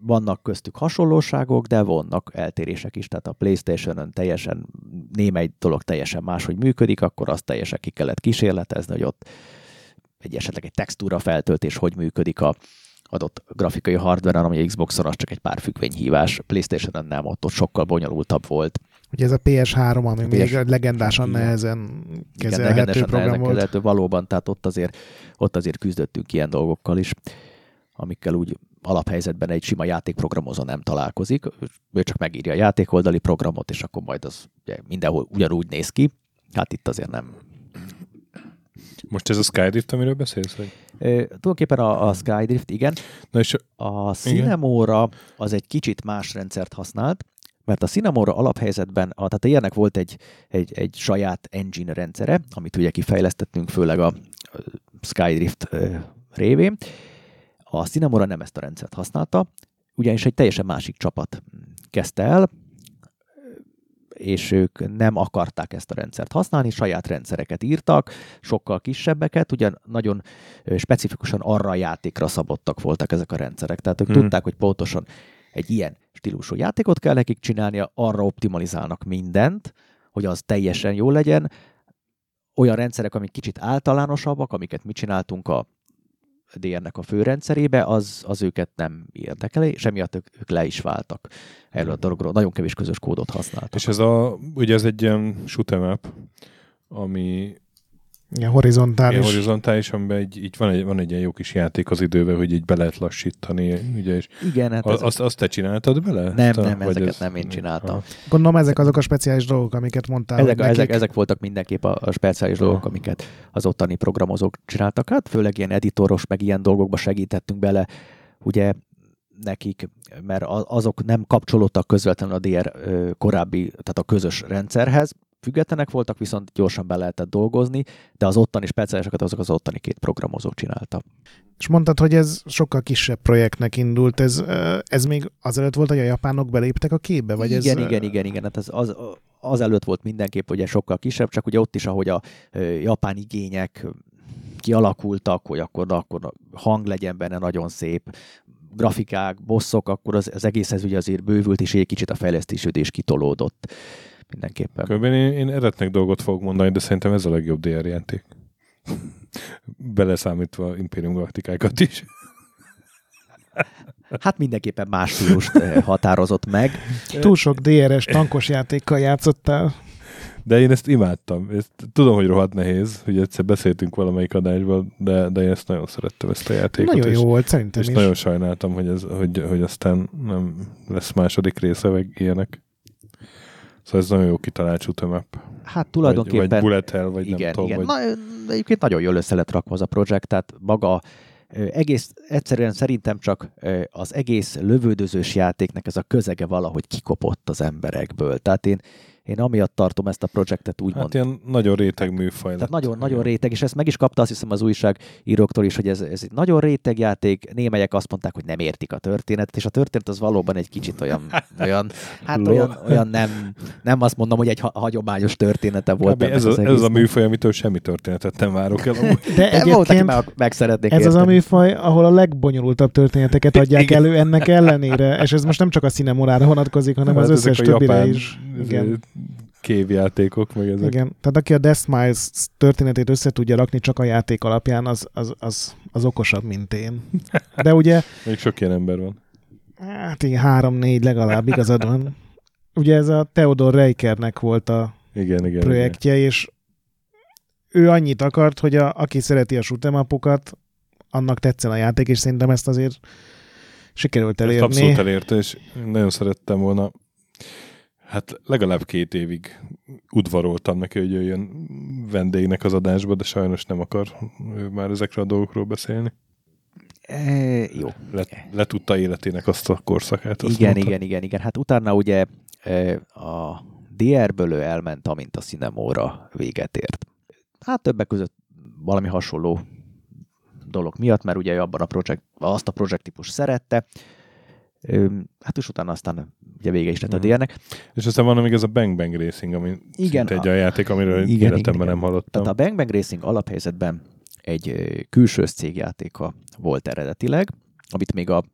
vannak köztük hasonlóságok, de vannak eltérések is, tehát a Playstation-ön teljesen némely dolog teljesen máshogy működik, akkor azt teljesen ki kellett kísérletezni, hogy ott egy esetleg egy textúra feltöltés hogy működik a adott grafikai hardware-en, ami Xbox-on az csak egy pár függvényhívás, Playstation-on nem, ott, ott sokkal bonyolultabb volt. Ugye ez a PS3, ami a még PS... legendásan igen. nehezen kezelhető igen, program nehezen volt. Kezelhető, valóban, tehát ott azért, ott azért küzdöttünk ilyen dolgokkal is, amikkel úgy alaphelyzetben egy sima játékprogramozó nem találkozik, ő csak megírja a játékoldali programot, és akkor majd az ugye, mindenhol ugyanúgy néz ki. Hát itt azért nem. Most ez a Skydrift, amiről beszélsz? Vagy? E, tulajdonképpen a, a Skydrift, igen. Na és a Cinemora az egy kicsit más rendszert használt, mert a Cinemora alaphelyzetben, a, tehát ilyenek volt egy, egy, egy saját engine rendszere, amit ugye kifejlesztettünk, főleg a Skydrift révén, a Cinemora nem ezt a rendszert használta, ugyanis egy teljesen másik csapat kezdte el, és ők nem akarták ezt a rendszert használni, saját rendszereket írtak, sokkal kisebbeket, ugyan nagyon specifikusan arra a játékra szabottak voltak ezek a rendszerek. Tehát ők hmm. tudták, hogy pontosan egy ilyen stílusú játékot kell nekik csinálnia, arra optimalizálnak mindent, hogy az teljesen jó legyen. Olyan rendszerek, amik kicsit általánosabbak, amiket mi csináltunk a DR-nek a főrendszerébe, az, az őket nem érdekeli, és emiatt ők, ők le is váltak erről a dologról. Nagyon kevés közös kódot használtak. És ez a, ugye ez egy ilyen shoot'em up, ami Ilyen horizontális. Ilyen horizontális, amiben egy, így van egy, van egy ilyen jó kis játék az időben, hogy így be lehet lassítani, ugye, és Igen, hát az, azt, azt te csináltad bele? Nem, a, nem, ezeket ez... nem én csináltam. Ha. Gondolom ezek azok a speciális dolgok, amiket mondtál. Ezek, ezek, ezek voltak mindenképp a, a speciális ha. dolgok, amiket az ottani programozók csináltak. Hát főleg ilyen editoros, meg ilyen dolgokba segítettünk bele. Ugye nekik, mert azok nem kapcsolódtak közvetlenül a DR korábbi, tehát a közös rendszerhez, függetlenek voltak, viszont gyorsan be lehetett dolgozni, de az ottani speciálisokat azok az ottani két programozó csinálta. És mondtad, hogy ez sokkal kisebb projektnek indult, ez, ez még azelőtt volt, hogy a japánok beléptek a képbe? Vagy igen, ez... igen, igen, igen, hát ez az, az előtt volt mindenképp ugye sokkal kisebb, csak ugye ott is, ahogy a japán igények kialakultak, hogy akkor, akkor hang legyen benne nagyon szép, grafikák, bosszok, akkor az, az egészhez ugye azért bővült, és egy kicsit a fejlesztésődés kitolódott mindenképpen. Körben én, én eretnek dolgot fogok mondani, de szerintem ez a legjobb DR játék. Beleszámítva Imperium Galaktikákat is. Hát mindenképpen más stílust eh, határozott meg. Túl sok DRS tankos játékkal játszottál. De én ezt imádtam. Ezt, tudom, hogy rohadt nehéz, hogy egyszer beszéltünk valamelyik adásban, de, de én ezt nagyon szerettem, ezt a játékot. Nagyon jó volt, szerintem és is. nagyon sajnáltam, hogy, ez, hogy, hogy aztán nem lesz második része, meg ilyenek. Szóval ez nagyon jó kitalált shoot'em Hát tulajdonképpen... Vagy, vagy bullet hell, vagy igen, nem tudom. Igen. Vagy... Na, egyébként nagyon jól össze lett rakva az a projekt, tehát maga egész egyszerűen szerintem csak az egész lövődözős játéknek ez a közege valahogy kikopott az emberekből. Tehát én én amiatt tartom ezt a projektet úgy Hát ilyen nagyon réteg műfaj Tehát nagyon, nagyon réteg, és ezt meg is kapta azt hiszem az újságíróktól is, hogy ez, ez egy nagyon réteg játék, némelyek azt mondták, hogy nem értik a történetet, és a történet az valóban egy kicsit olyan, olyan hát olyan, olyan nem, nem azt mondom, hogy egy ha- hagyományos története volt. ez, a, ez a műfaj, amitől semmi történetet nem várok el. Amúgy. De egyébként meg, meg szeretnék ez érteni. az a műfaj, ahol a legbonyolultabb történeteket adják elő ennek ellenére, és ez most nem csak a színemorára vonatkozik, hanem hát az összes többire is. Igen kévjátékok, meg ezek. Igen, tehát aki a Death Miles történetét össze tudja rakni csak a játék alapján, az, az, az, az okosabb, mint én. De ugye... Még sok ilyen ember van. Hát igen, három-négy legalább igazad van. Ugye ez a Theodor Reikernek volt a igen, igen, projektje, igen. és ő annyit akart, hogy a, aki szereti a shoot'em annak tetszen a játék, és szerintem ezt azért sikerült elérni. Ezt abszolút elérte, és nagyon szerettem volna Hát legalább két évig udvaroltam neki, hogy jöjjön vendégnek az adásba, de sajnos nem akar ő már ezekről a dolgokról beszélni. E, jó. Le, letudta életének azt a korszakát. Azt igen, mondta. igen, igen, igen. Hát utána ugye e, a DR-ből ő elment, amint a Cinemóra véget ért. Hát többek között valami hasonló dolog miatt, mert ugye abban a projekt, azt a projekttípus szerette, hát és utána aztán ugye vége is lett a mhm. DR-nek. És aztán van még ez a Bang Bang Racing, ami igen, egy olyan játék, amiről igen, életemben igen. nem hallottam. Tehát a Bang Bang Racing alaphelyzetben egy külső cégjátéka volt eredetileg, amit még a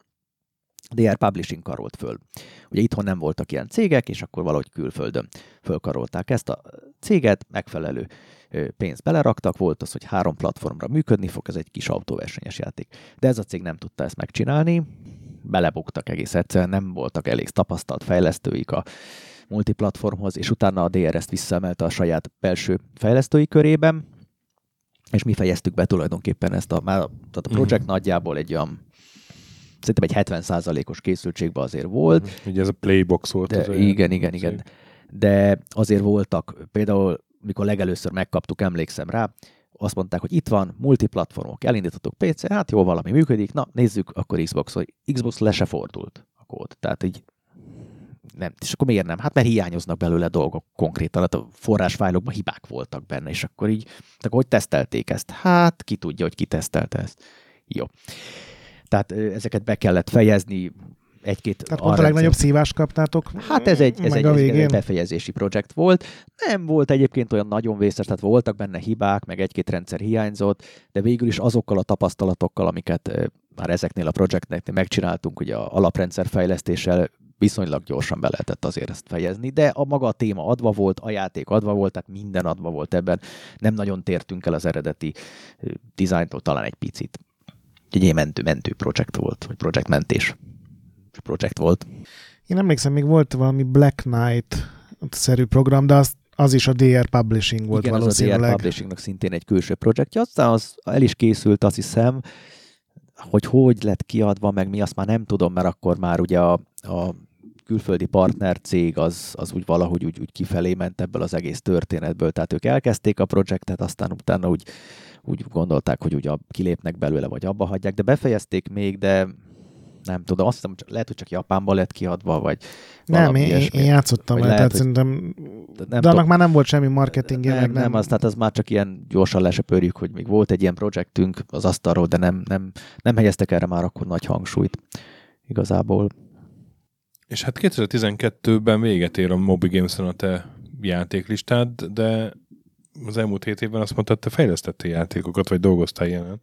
DR Publishing karolt föl. Ugye itthon nem voltak ilyen cégek, és akkor valahogy külföldön fölkarolták ezt a céget, megfelelő pénzt beleraktak, volt az, hogy három platformra működni fog, ez egy kis autóversenyes játék. De ez a cég nem tudta ezt megcsinálni, belebuktak egész egyszerűen, nem voltak elég tapasztalt fejlesztőik a multiplatformhoz, és utána a DRS-t visszaemelte a saját belső fejlesztői körében, és mi fejeztük be tulajdonképpen ezt a, már, tehát a projekt mm. nagyjából egy olyan szerintem egy 70%-os készültségben azért volt. Mhm. Ugye ez a playbox volt. De, az igen, igen, igen. De azért voltak, például mikor legelőször megkaptuk, emlékszem rá, azt mondták, hogy itt van, multiplatformok, elindítottuk PC, hát jó, valami működik, na nézzük, akkor Xbox, hogy Xbox le se fordult a kód. Tehát így nem, és akkor miért nem? Hát mert hiányoznak belőle dolgok konkrétan, hát a forrásfájlokban hibák voltak benne, és akkor így, akkor hogy tesztelték ezt? Hát ki tudja, hogy ki tesztelte ezt. Jó. Tehát ezeket be kellett fejezni, egy-két... Tehát pont a legnagyobb szívást kaptátok Hát ez egy, ez egy, ez egy befejezési projekt volt. Nem volt egyébként olyan nagyon vészes, tehát voltak benne hibák, meg egy-két rendszer hiányzott, de végül is azokkal a tapasztalatokkal, amiket már ezeknél a projektnél megcsináltunk, ugye a alaprendszer fejlesztéssel viszonylag gyorsan be lehetett azért ezt fejezni, de a maga a téma adva volt, a játék adva volt, tehát minden adva volt ebben. Nem nagyon tértünk el az eredeti dizájntól, talán egy picit. Egy mentő, mentő projekt volt, vagy projekt mentés projekt volt. Én emlékszem, még volt valami Black Knight-szerű program, de az, az is a DR Publishing volt Igen, valószínűleg. az a DR Publishingnak szintén egy külső projektje, aztán az el is készült, azt hiszem, hogy hogy lett kiadva, meg mi, azt már nem tudom, mert akkor már ugye a, a külföldi partner cég az, az úgy valahogy úgy, úgy kifelé ment ebből az egész történetből, tehát ők elkezdték a projektet, aztán utána úgy, úgy gondolták, hogy ugye kilépnek belőle, vagy abba hagyják, de befejezték még, de nem tudom, azt hiszem, lehet, hogy csak Japánban lett kiadva, vagy Nem, én, én játszottam vele, tehát hogy... szerintem, nem de annak már nem volt semmi marketingje, nem, nem. Nem, az, tehát az már csak ilyen gyorsan lesöpörjük, hogy még volt egy ilyen projektünk az asztalról, de nem, nem, nem helyeztek erre már akkor nagy hangsúlyt igazából. És hát 2012-ben véget ér a Moby games a te játéklistád, de az elmúlt hét évben azt mondtad, te fejlesztettél játékokat, vagy dolgoztál ilyenen.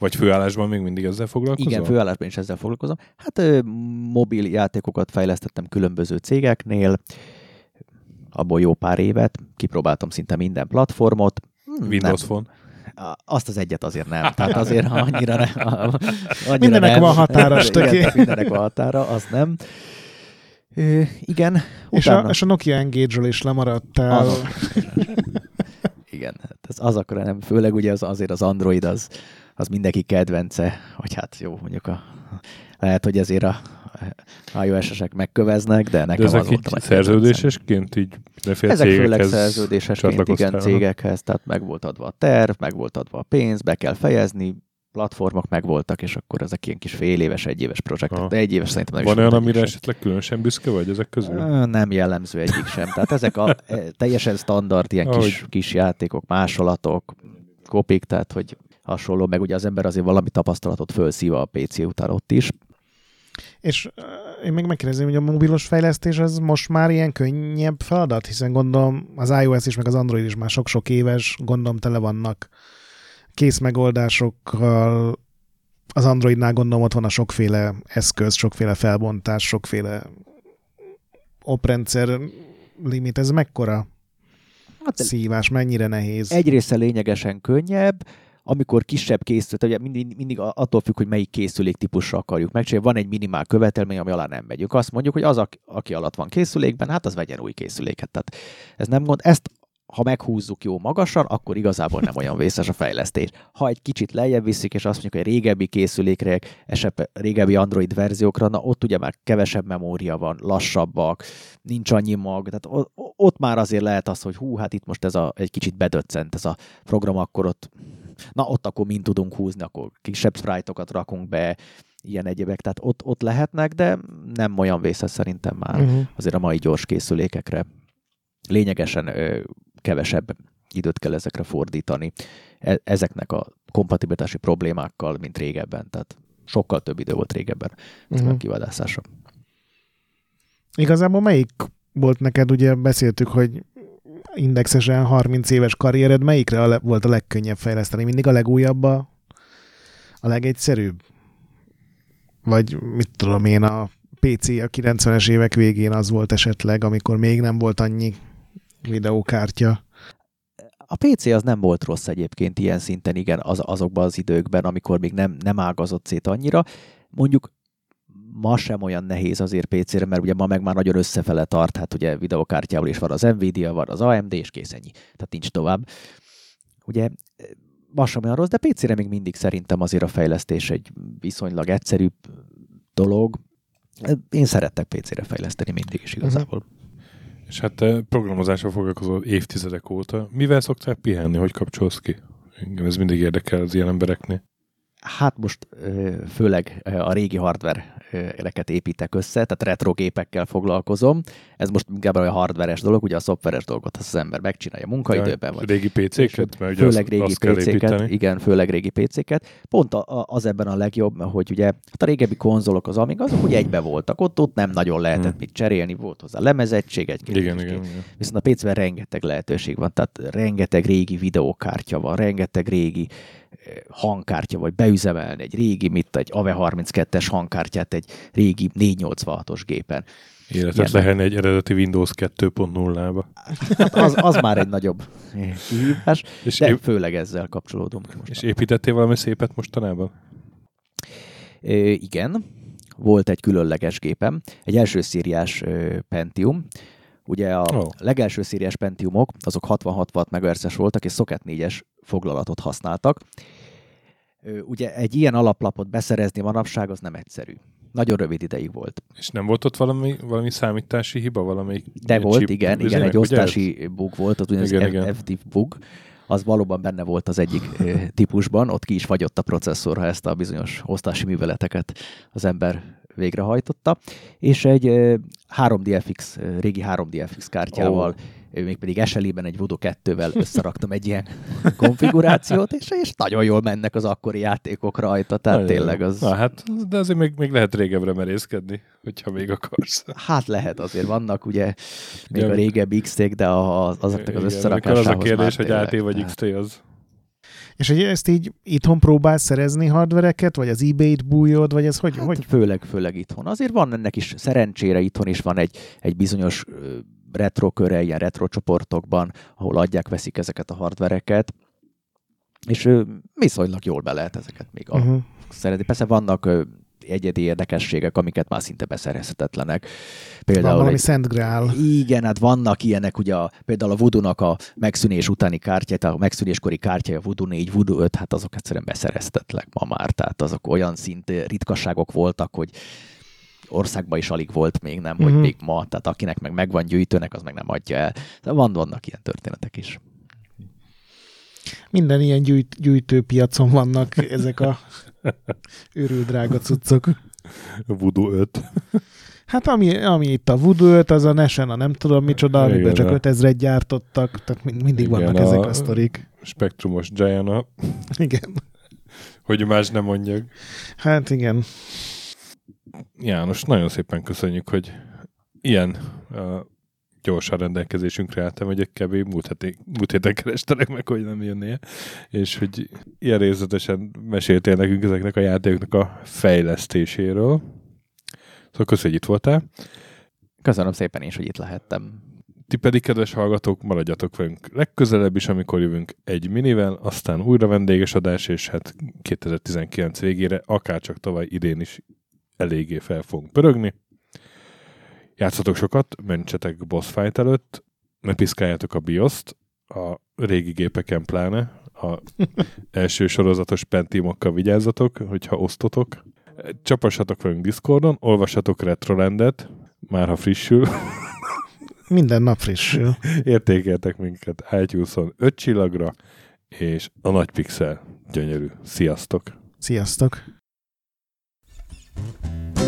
Vagy főállásban még mindig ezzel foglalkozom? Igen, főállásban is ezzel foglalkozom. Hát mobil játékokat fejlesztettem különböző cégeknél, abból jó pár évet, kipróbáltam szinte minden platformot. Hmm, Windows nem. Phone. Azt az egyet azért nem. Tehát azért annyira, ne, annyira Mindenek nem. van határa. Igen, mindenek van határa, az nem. Ö, igen. És, utána... a, és a Nokia Engage-ről is lemaradtál. Az, igen, hát ez az akkor nem, főleg ugye az, azért az Android az, az mindenki kedvence, hogy hát jó, mondjuk a, lehet, hogy ezért a iOS-esek megköveznek, de nekem de ezek az volt a szerződésesként így Ezek főleg szerződésesként igen cégekhez, tehát meg volt adva a terv, meg volt adva a pénz, be kell fejezni, platformok megvoltak, és akkor ezek ilyen kis fél éves, egy éves projektek. De egy éves szerintem nem Van olyan, amire esetleg különösen büszke vagy ezek közül? Nem jellemző egyik sem. Tehát ezek a e, teljesen standard ilyen kis, kis játékok, másolatok, kopik, tehát hogy hasonló, meg ugye az ember azért valami tapasztalatot fölszív a PC után ott is. És én még megkérdezem, hogy a mobilos fejlesztés az most már ilyen könnyebb feladat, hiszen gondolom az iOS is, meg az Android is már sok-sok éves, gondolom tele vannak kész megoldásokkal, az Androidnál gondolom ott van a sokféle eszköz, sokféle felbontás, sokféle oprendszer limit, ez mekkora hát, szívás, mennyire nehéz? Egyrészt lényegesen könnyebb, amikor kisebb készület, ugye mindig, mindig attól függ, hogy melyik készülék típusra akarjuk megcsinálni. Van egy minimál követelmény, ami alá nem megyünk. Azt mondjuk, hogy az, aki alatt van készülékben, hát az vegyen új készüléket. Tehát ez nem gond. Ezt ha meghúzzuk jó magasan, akkor igazából nem olyan vészes a fejlesztés. Ha egy kicsit lejjebb viszik, és azt mondjuk, hogy régebbi készülékre, esetleg régebbi Android verziókra, na ott ugye már kevesebb memória van, lassabbak, nincs annyi mag, tehát ott már azért lehet az, hogy hú, hát itt most ez a, egy kicsit bedöccent ez a program, akkor ott na ott akkor mind tudunk húzni, akkor kisebb sprite-okat rakunk be, ilyen egyébek, tehát ott, ott lehetnek, de nem olyan vészes szerintem már uh-huh. azért a mai gyors készülékekre. Lényegesen ö, kevesebb időt kell ezekre fordítani. E- ezeknek a kompatibilitási problémákkal, mint régebben, tehát sokkal több idő volt régebben uh-huh. a kivadászása. Igazából melyik volt neked, ugye beszéltük, hogy indexesen 30 éves karriered, melyikre a le- volt a legkönnyebb fejleszteni? Mindig a legújabb, a, a legegyszerűbb? Vagy mit tudom én, a PC a 90-es évek végén az volt esetleg, amikor még nem volt annyi videókártya? A PC az nem volt rossz egyébként ilyen szinten, igen, az, azokban az időkben, amikor még nem, nem ágazott szét annyira. Mondjuk ma sem olyan nehéz azért PC-re, mert ugye ma meg már nagyon összefele tart, hát ugye videokártyával is van az Nvidia, van az AMD, és kész ennyi. Tehát nincs tovább. Ugye ma sem olyan rossz, de PC-re még mindig szerintem azért a fejlesztés egy viszonylag egyszerűbb dolog. Én szerettek PC-re fejleszteni mindig is igazából. Uh-huh. És hát te programozásra foglalkozol évtizedek óta. Mivel szoktál pihenni? Hogy kapcsolsz ki? Engem ez mindig érdekel az ilyen embereknél. Hát most főleg a régi hardware-eket építek össze, tehát retro gépekkel foglalkozom. Ez most inkább a hardveres dolog, ugye a szoftveres dolgot az, az ember megcsinálja munkaidőben. Vagy régi PC-ket? Mert főleg régi PC-ket, igen, főleg régi PC-ket. Pont az ebben a legjobb, hogy ugye hát a régebbi konzolok az amíg azok ugye egybe voltak, ott, ott nem nagyon lehetett hmm. mit cserélni, volt hozzá lemezettség, egy igen, igen, igen. Viszont a PC-ben rengeteg lehetőség van, tehát rengeteg régi videókártya van, rengeteg régi hangkártya, vagy beüzemelni egy régi, mit egy AVE 32-es hangkártyát egy régi 486-os gépen. Életet lehelni egy eredeti Windows 2.0-ba. Hát az, az már egy nagyobb kihívás, és de ép... főleg ezzel kapcsolódunk. Most és építettél valami szépet mostanában? É, igen, volt egy különleges gépem, egy első szériás Pentium, Ugye a oh. legelső szériás Pentiumok, azok 66 MHz-es voltak, és Socket 4-es foglalatot használtak. Ugye egy ilyen alaplapot beszerezni manapság az nem egyszerű. Nagyon rövid ideig volt. És nem volt ott valami, valami számítási hiba? Valami De volt, igen, igen, egy osztási ugye? bug volt, az úgynevezett FDIV bug az valóban benne volt az egyik típusban, ott ki is fagyott a processzor, ha ezt a bizonyos osztási műveleteket az ember végrehajtotta, és egy 3DFX, régi 3DFX kártyával, oh. Mégpedig SLI-ben egy Voodoo 2-vel összeraktam egy ilyen konfigurációt, és, és nagyon jól mennek az akkori játékok rajta, tehát nagyon tényleg az... Na hát, de azért még, még lehet régebbre merészkedni, hogyha még akarsz. Hát lehet, azért vannak ugye még ja, a régebbi x de az, azoknak az összerakásához az a kérdés, hogy AT vagy XT az. És hogy ezt így itthon próbálsz szerezni hardvereket, vagy az eBay-t bújod, vagy ez hogy? Hát hogy? Főleg, főleg itthon. Azért van ennek is, szerencsére itthon is van egy, egy bizonyos retro köre, ilyen retro csoportokban, ahol adják, veszik ezeket a hardvereket, és viszonylag jól be lehet ezeket még uh-huh. szeretni. Persze vannak egyedi érdekességek, amiket már szinte beszerezhetetlenek. Például Van valami egy, Szent Grál. Igen, hát vannak ilyenek, ugye a, például a Voodoo-nak a megszűnés utáni kártyát, a megszűnéskori kártyája, a Voodoo 4, Voodoo 5, hát azok egyszerűen beszerezhetetlenek ma már, tehát azok olyan szint ritkaságok voltak, hogy országban is alig volt még, nem, hogy mhm. még ma, tehát akinek meg megvan gyűjtőnek, az meg nem adja el. De van, vannak ilyen történetek is. Minden ilyen gyűjt, gyűjtőpiacon vannak ezek a őrül drága cuccok. Voodoo 5. Hát ami, ami itt a Voodoo 5, az a Nesen, a nem tudom micsoda, Igen, amiben csak 5000-et gyártottak, tehát mindig Igen, vannak a ezek a sztorik. Spektrumos Giana. Igen. Hogy más nem mondjak. Hát igen. János, nagyon szépen köszönjük, hogy ilyen uh, gyorsan rendelkezésünkre álltam, hogy egy kb. múlt, heti, múlt héten kerestelek meg, hogy nem jönnél, és hogy ilyen részletesen meséltél nekünk ezeknek a játékoknak a fejlesztéséről. Szóval köszönjük, hogy itt voltál. Köszönöm szépen is, hogy itt lehettem. Ti pedig, kedves hallgatók, maradjatok velünk legközelebb is, amikor jövünk egy minivel, aztán újra vendéges adás, és hát 2019 végére, akár csak tavaly idén is eléggé fel fogunk pörögni. Játszatok sokat, mentsetek boss fight előtt, ne piszkáljátok a bioszt, a régi gépeken pláne, a első sorozatos pentimokkal vigyázzatok, hogyha osztotok. Csapassatok velünk Discordon, olvassatok Retrolandet, már ha frissül. Minden nap frissül. Értékeltek minket iTunes-on 5 csillagra, és a nagy pixel gyönyörű. Sziasztok! Sziasztok! Mm-hmm.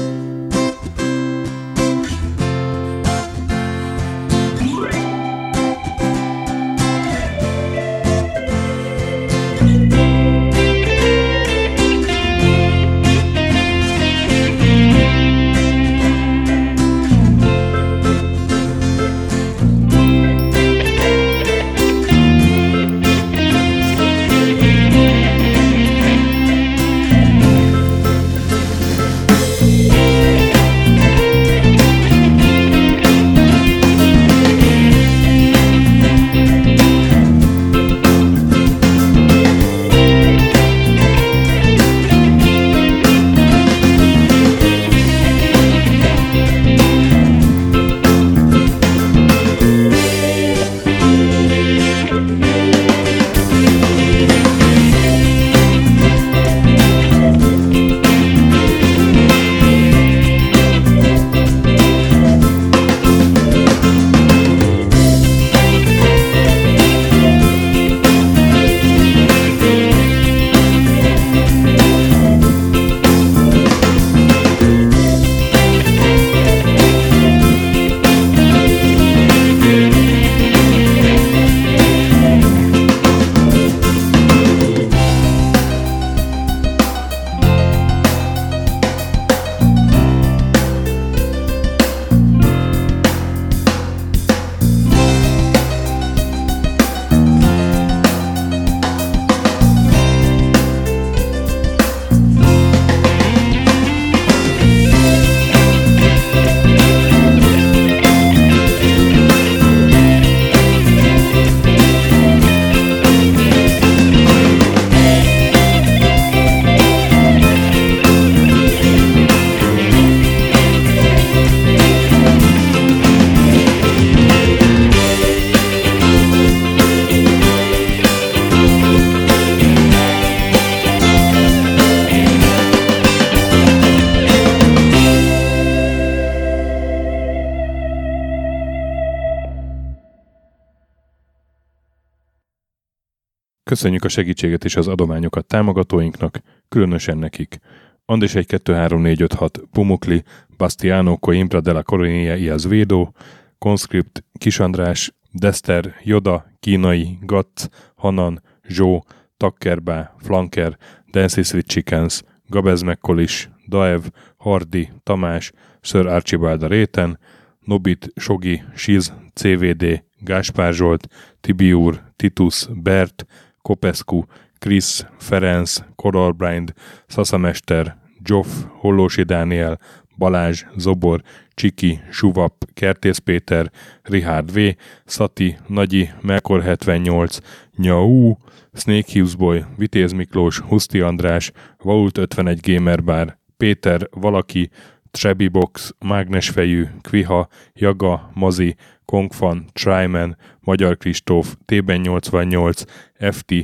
Köszönjük a segítséget és az adományokat támogatóinknak, különösen nekik. Andis 1 2 3 4 5 6 Pumukli, Bastiano Coimbra de la Coronia y Azvedo, Conscript, Kisandrás, Dester, Joda, Kínai, Gatz, Hanan, Zsó, Takkerbá, Flanker, Dancy Sweet Chickens, Gabez Mekkolis, Daev, Hardi, Tamás, Sir Archibald réten, Nobit, Sogi, Siz, CVD, Gáspár Zsolt, Tibiur, Titus, Bert, Kopescu, Krisz, Ferenc, Koralbrind, Szaszamester, Joff, Hollósi Dániel, Balázs, Zobor, Csiki, Suvap, Kertész Péter, Richard V, Szati, Nagyi, Melkor 78, Nyau, Snake Hughes Boy, Vitéz Miklós, Huszti András, Vault 51 Gamer Bar, Péter, Valaki, Trebi Box, Mágnesfejű, Kviha, Jaga, Mazi, Kongfan, Tryman, Magyar Kristóf, Tében 88, FT,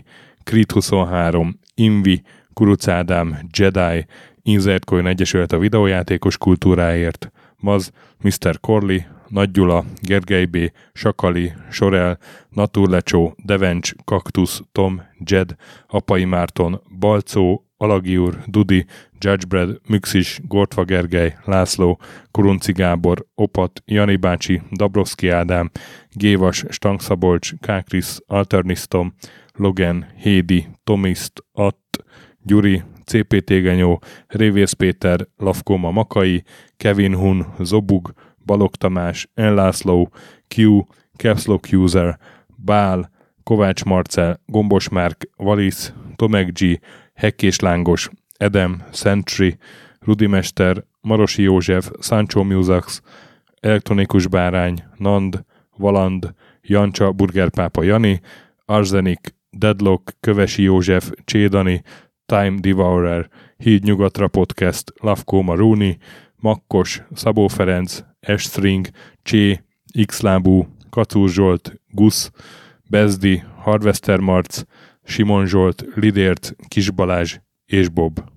Krit 23, Invi, Kuruc Ádám, Jedi, Insert Coin Egyesület a videójátékos kultúráért, Maz, Mr. Corley, Nagy Gyula, Gergely B., Sakali, Sorel, Naturlecsó, Devencs, Kaktusz, Tom, Jed, Apai Márton, Balcó, Alagi úr, Dudi, Judgebred, Müxis, Gortva Gergely, László, Kurunci Gábor, Opat, Jani bácsi, Dabrowski Ádám, Gévas, Stangszabolcs, Kákris, Alternisztom, Logan, Hédi, Tomiszt, Att, Gyuri, CPT Genyó, Révész Péter, Lavkoma Makai, Kevin Hun, Zobug, Balog Tamás, Enlászló, Q, Capslock User, Bál, Kovács Marcel, Gombos Márk, Valisz, Tomek G, Hekkés Lángos, Edem, Sentry, Rudimester, Marosi József, Sancho Musax, Elektronikus Bárány, Nand, Valand, Jancsa, Burgerpápa Jani, Arzenik, Deadlock, Kövesi József, Csédani, Time Devourer, Híd Nyugatra Podcast, Lavkó Maruni, Makkos, Szabó Ferenc, Estring, Csé, Xlábú, Kacúr Zsolt, Gusz, Bezdi, Harvester Marc, Simon Zsolt, Lidért, Kis Balázs és Bob.